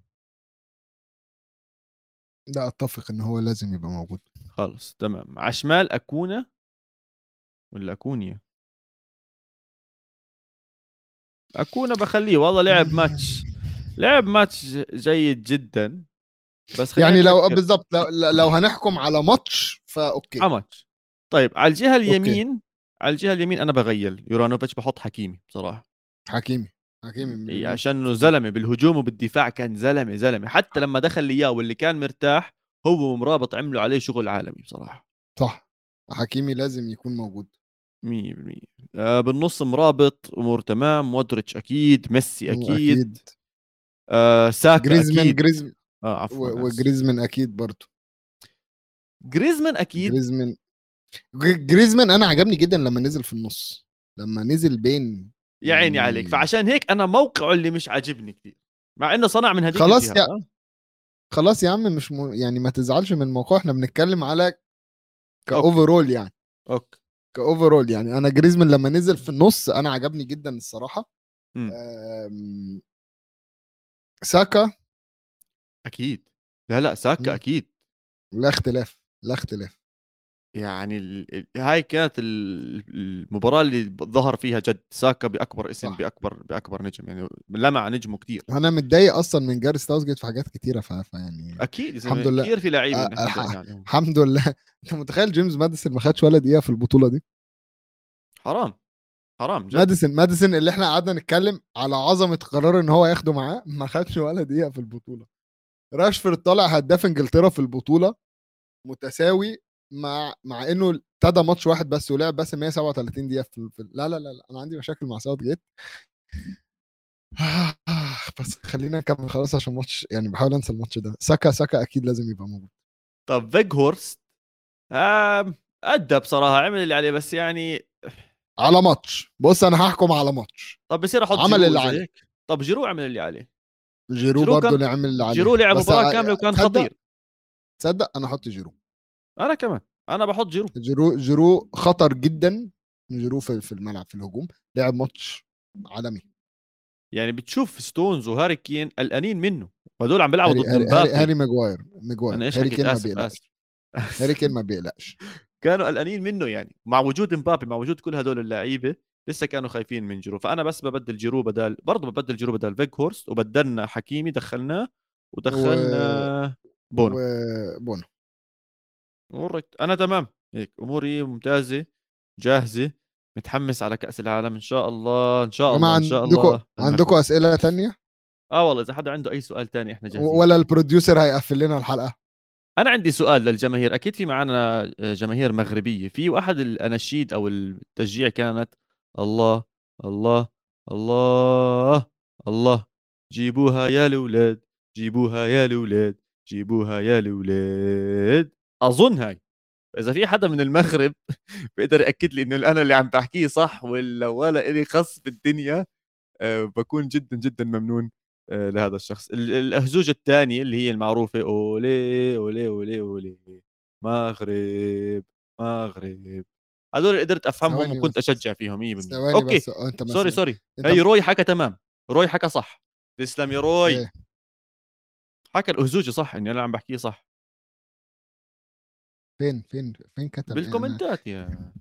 لا أتفق ان هو لازم يبقى موجود. خلص تمام. على شمال أكونا ولا أكونيا؟ أكونا بخليه. والله لعب ماتش لعب ماتش جيد جدا. بس يعني لو. بالظبط لو, لو هنحكم على match ف okay. على ماتش. طيب على الجهة اليمين على الجهة اليمين أنا بغير يورانوفيتش بحط حكيمي بصراحة. حكيمي حكيمي إيه، مليون عشان انه زلمة بالهجوم وبالدفاع كان زلمة زلمة. حتى لما دخل لي اياه واللي كان مرتاح هو ومرابط عملوا عليه شغل عالمي بصراحة. صح. حكيمي لازم يكون موجود. 100% آه بالنص مرابط أمور تمام مودريتش أكيد ميسي أكيد, أكيد. آه ساكا جريزمان أكيد. جريزمان آه عفوا. وجريزمان أكيد برضه. جريزمان أكيد. جريزمان جريزمان أنا عجبني جدا لما نزل في النص لما نزل بين يا عيني يعني- عليك فعشان هيك أنا موقعه اللي مش عاجبني كثير مع إنه صنع من هذيك خلاص يا- آه. خلاص يا عم مش م... يعني ما تزعلش من الموضوع إحنا بنتكلم على كاوفرول يعني. okay. كاوفرول يعني. أنا جريزمان لما نزل في النص أنا عجبني جدا الصراحة. أم... ساكا. أكيد. لا لا ساكا مم. أكيد. لا اختلاف لا اختلاف. يعني ال... ال- هاي كانت ال- المباراة اللي ظهر فيها جد. ساكا بأكبر اسم صح. بأكبر بأكبر نجم. يعني لمع نجمه كثير أنا متضايق أصلا من جاري ساوثجيت في حاجات كتيرة ف... فيعني أكيد الحمد لله. كثير في لعيبة متضايقين عليهم. الحمد لله. أنت متخيل جيمس ماديسون ما خدش ولا دقيقة في البطولة دي؟ حرام. حرام جد. ماديسون ماديسون اللي إحنا قعدنا نتكلم على عظمة قرار إن هو ياخده معاه ما خدش ولا دقيقة في البطولة. راشفورد طالع هداف إنجلترا في البطولة متساوي مع مع إنه ابتدى ماتش واحد بس ولعب بس 137 دقيقة في, في لا لا لا لا أنا عندي مشاكل مع ساوثجيت. [SIGHS] بس خلينا نكمل خلاص عشان ماتش يعني بحاول أنسى الماتش ده. ساكا ساكا أكيد لازم يبقى موجود. طب فيغهورست أدى بصراحة عمل اللي عليه بس يعني على ماتش. بص أنا هحكم على ماتش. طب بصير أحط عمل اللي عليه. طب جيرو عمل اللي عليه. جيرو, جيرو برضه كان- اللي عمل اللي عليه. جيرو لعب مباراة كاملة وكان خطير. تصدق أنا أحط جيرو. أنا كمان أنا بحط جيرو. جيرو جيرو خطر جدا جيرو في الملعب في الهجوم لعب ماتش عالمي. يعني بتشوف ستونز وهاري كين قلقانين منه وهدول عم بيلعبوا ضد هاري, هاري, ماجواير ماجواير أنا إيش هاري كين ما بيقلقش. هاري كين ما [LAUGHS] بيقلقش. كانوا قلقانين منه يعني مع وجود مبابي مع وجود كل هدول اللعيبة لسه كانوا خايفين من جيرو. فأنا بس ببدل جيرو بدل برضه ببدل جيرو بدل فيغهورست وبدلنا حكيمي دخلناه ودخلنا بونو. وبونو وريت أنا تمام. هيك أموري ممتازة جاهزة متحمس على كأس العالم. إن شاء الله إن شاء الله إن شاء الله. عندكم أسئلة تانية؟ آه والله إذا حدا عنده أي سؤال تاني إحنا جاهزين. ولا البروديوسر هيقفل لنا الحلقة؟ أنا عندي سؤال للجماهير. أكيد في معنا جماهير مغربية. في واحد الاناشيد أو التشجيع كانت الله الله الله الله. جيبوها يا الأولاد جيبوها يا الأولاد جيبوها يا الأولاد. اظن هاي إذا في حدا من المغرب [LAUGHS] بيقدر يأكد لي إنه أنا اللي عم بحكيه صح ولا ولا إلي خص بالدنيا أه بكون جدا جدا ممنون أه لهذا الشخص. ال- الاهزوجه الثانية اللي هي المعروفة أولي أولي أولي أولي مغرب مغرب. هذول قدرت أفهمهم وكنت. أشجع فيهم 100% ثواني okay. بس أنت sorry sorry. أنت هي روي حكى تمام. روي حكى صح. تسلم يا روي. إيه. حكى الاهزوجه صح إني أنا عم بحكيه صح. فين فين فين كتب؟ أنا- بال comment ات يا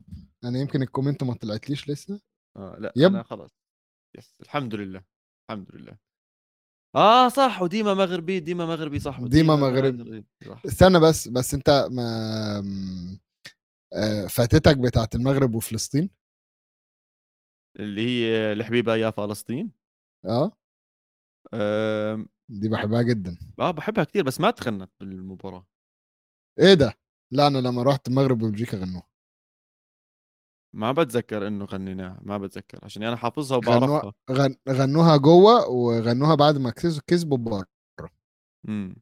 أنا يمكن ال comment ما طلعتليش لسه. آه لا yep. أنا خلاص. yes الحمد لله الحمد لله. آه صح وديما مغربي ديما مغربي صح ديما مغربي. صح. استنى بس بس أنت ما آه، فاتتك بتاعت المغرب وفلسطين؟ اللي هي الحبيبه يا فلسطين؟ آه. آم، دي بحبها جدا. آه بحبها كثير بس ما تغنت بالمباراة. إيه ده؟ لا أنا لما رحت المغرب وبلجيكا غنوها. ما بتذكر إنه غنيناها ما بتذكر عشان أنا حافظها غنوها وبعرفها. غن... غنوها جوه وغنوها بعد ما كسبوا كسبوا بره. إمم.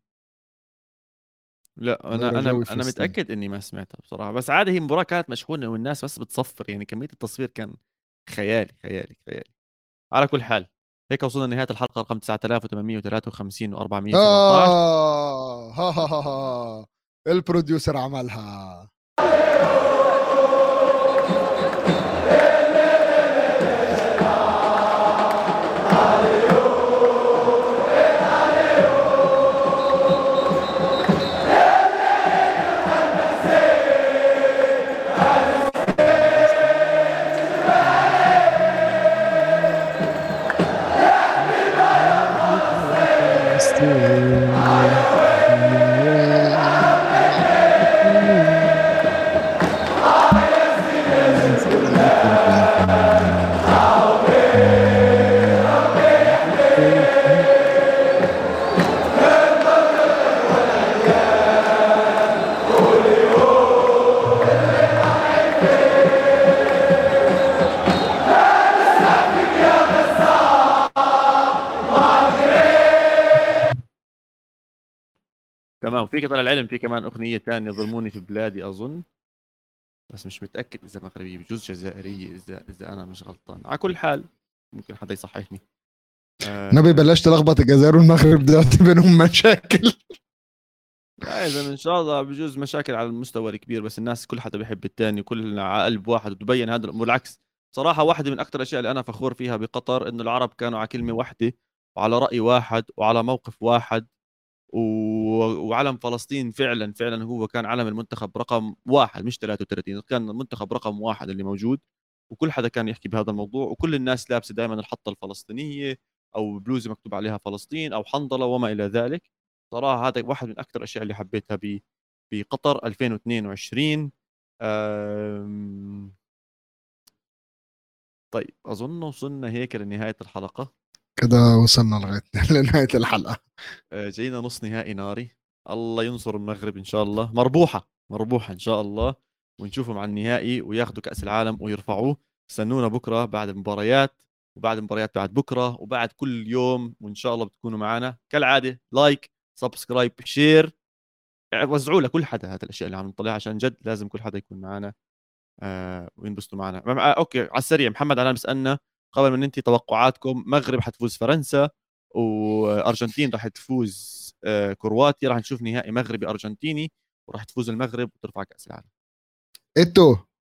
لا أنا أنا أنا. متأكد إني ما سمعتها بصراحة بس عادي هي المباراه كانت مشحونة والناس بس بتصفر يعني كمية التصوير كان خيالي خيالي خيالي. على كل حال هيك وصلنا لنهاية الحلقة رقم 9853 و417 آه! [LAUGHS] البروديوسر عملها. تمام في طلع العلم في كمان أغنية ثانية ظلموني في بلادي أظن. بس مش متأكد إذا مغربيه بجوز جزائرية إذا إذا أنا مش غلطان. على كل حال ممكن حدا يصححني. آه، نبي بلاش تلخبط الجزائر والمغرب دلوقتي بينهم مشاكل. [LAUGHS] لا إذا إن شاء الله بجوز مشاكل على المستوى الكبير بس الناس كل حدا بيحب الثاني وكلنا على قلب واحد وتبين هذا الامر بالعكس صراحة واحدة من أكثر الأشياء اللي أنا فخور فيها بقطر إنه العرب كانوا على كلمة واحدة وعلى رأي واحد وعلى موقف واحد. وعلم فلسطين فعلا فعلا هو كان علم المنتخب رقم واحد مش 33 كان المنتخب رقم واحد اللي موجود وكل حدا كان يحكي بهذا الموضوع وكل الناس لابسة دائما الحطة الفلسطينية أو بلوزة مكتوب عليها فلسطين أو حنظلة وما إلى ذلك. صراحة هذا واحد من أكثر الأشياء اللي حبيتها بقطر 2022 أم... طيب أظن وصلنا هيك لنهاية الحلقة. كده وصلنا لغاية [LAUGHS] لنهاية الحلقة. آه، جينا نص نهائي ناري. الله ينصر المغرب إن شاء الله. مربوحة مربوحة إن شاء الله. ونشوفهم على النهائي وياخذوا كأس العالم ويرفعوه. استنونا بكرة بعد المباريات وبعد المباريات بعد بكرة وبعد كل يوم. وإن شاء الله بتكونوا معنا. كالعادة like subscribe share وزعوا لكل حدا هذا الأشياء اللي عم نطلعها عشان جد لازم كل حدا يكون معنا. آه وينبسطوا معنا. مع- آه okay على السريع. محمد علان بيسالنا قبل ما ننتهي توقعاتكم مغرب حتفوز فرنسا وأرجنتين راح تفوز آه، كرواتيا. راح نشوف نهائي مغربي أرجنتيني وراح تفوز المغرب وترفع كأس العالم. إيتو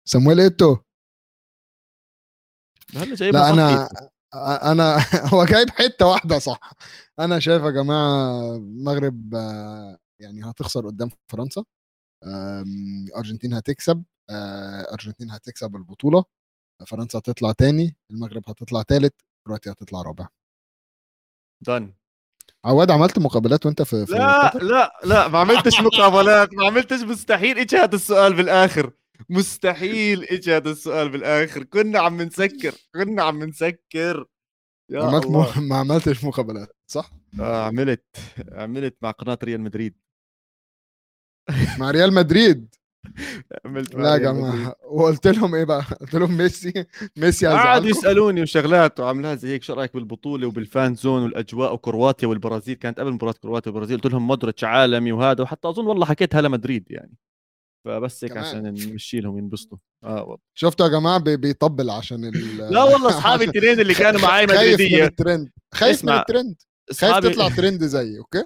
سمويل إيتو. هلا جايب لا أنا أنا [LAUGHS] هو جايب حتة واحدة صح. أنا شايف يا جماعة المغرب آه، يعني هتخسر قدام فرنسا أرجنتين هتكسب آه، أرجنتين هتكسب البطولة. فرنسا هتطلع تاني المغرب هتطلع تالت كرواتيا هتطلع رابع. دن عواد عملت مقابلات وانت في, في لا؟ لا لا ما عملتش مقابلات ما عملتش مستحيل اجى هذا السؤال بالآخر. مستحيل اجى هذا السؤال بالآخر. كنا عم نسكر كنا عم نسكر. يا عملت الله. م... [LAUGHS] ما عملتش مقابلات صح؟ آه عملت عملت مع قناة ريال مدريد. مع ريال مدريد؟ عملت لا يا. جماعة. وقلت لهم إيه بقى؟ قلت لهم ميسي ميسي قعدوا يسألوني وشغلات وعملها زي هيك شو رأيك بالبطولة وبال fan zone والأجواء وكرواتيا والبرازيل؟ كانت قبل مباراة كرواتيا والبرازيل. قلت لهم مودريتش عالمي وهذا وحتى أظن والله حكيتها لمدريد يعني. فبس هيك. عشان نمشي لهم ينبسطوا. آه والله. شفتوا يا جماعة؟ بي- بيطبل عشان ال... [LAUGHS] لا والله أصحابي [LAUGHS] الاثنين اللي كانوا معي خايف من مدريدية. الترند. خايف من الترند. خايف تطلع ترند زيي okay؟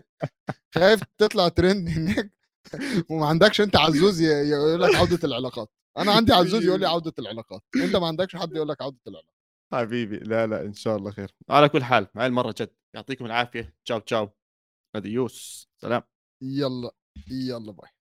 خايف تطلع ترند هناك. [LAUGHS] وما عندكش انت عزوز يقول لك عودة العلاقات. أنا عندي عزوز يقول لي عودة العلاقات. انت ما عندكش حد يقول لك عودة العلاقات. حبيبي لا لا إن شاء الله خير. على كل حال هاي المرة جد يعطيكم العافية. ciao ciao. adiós. سلام. يلا يلا bye.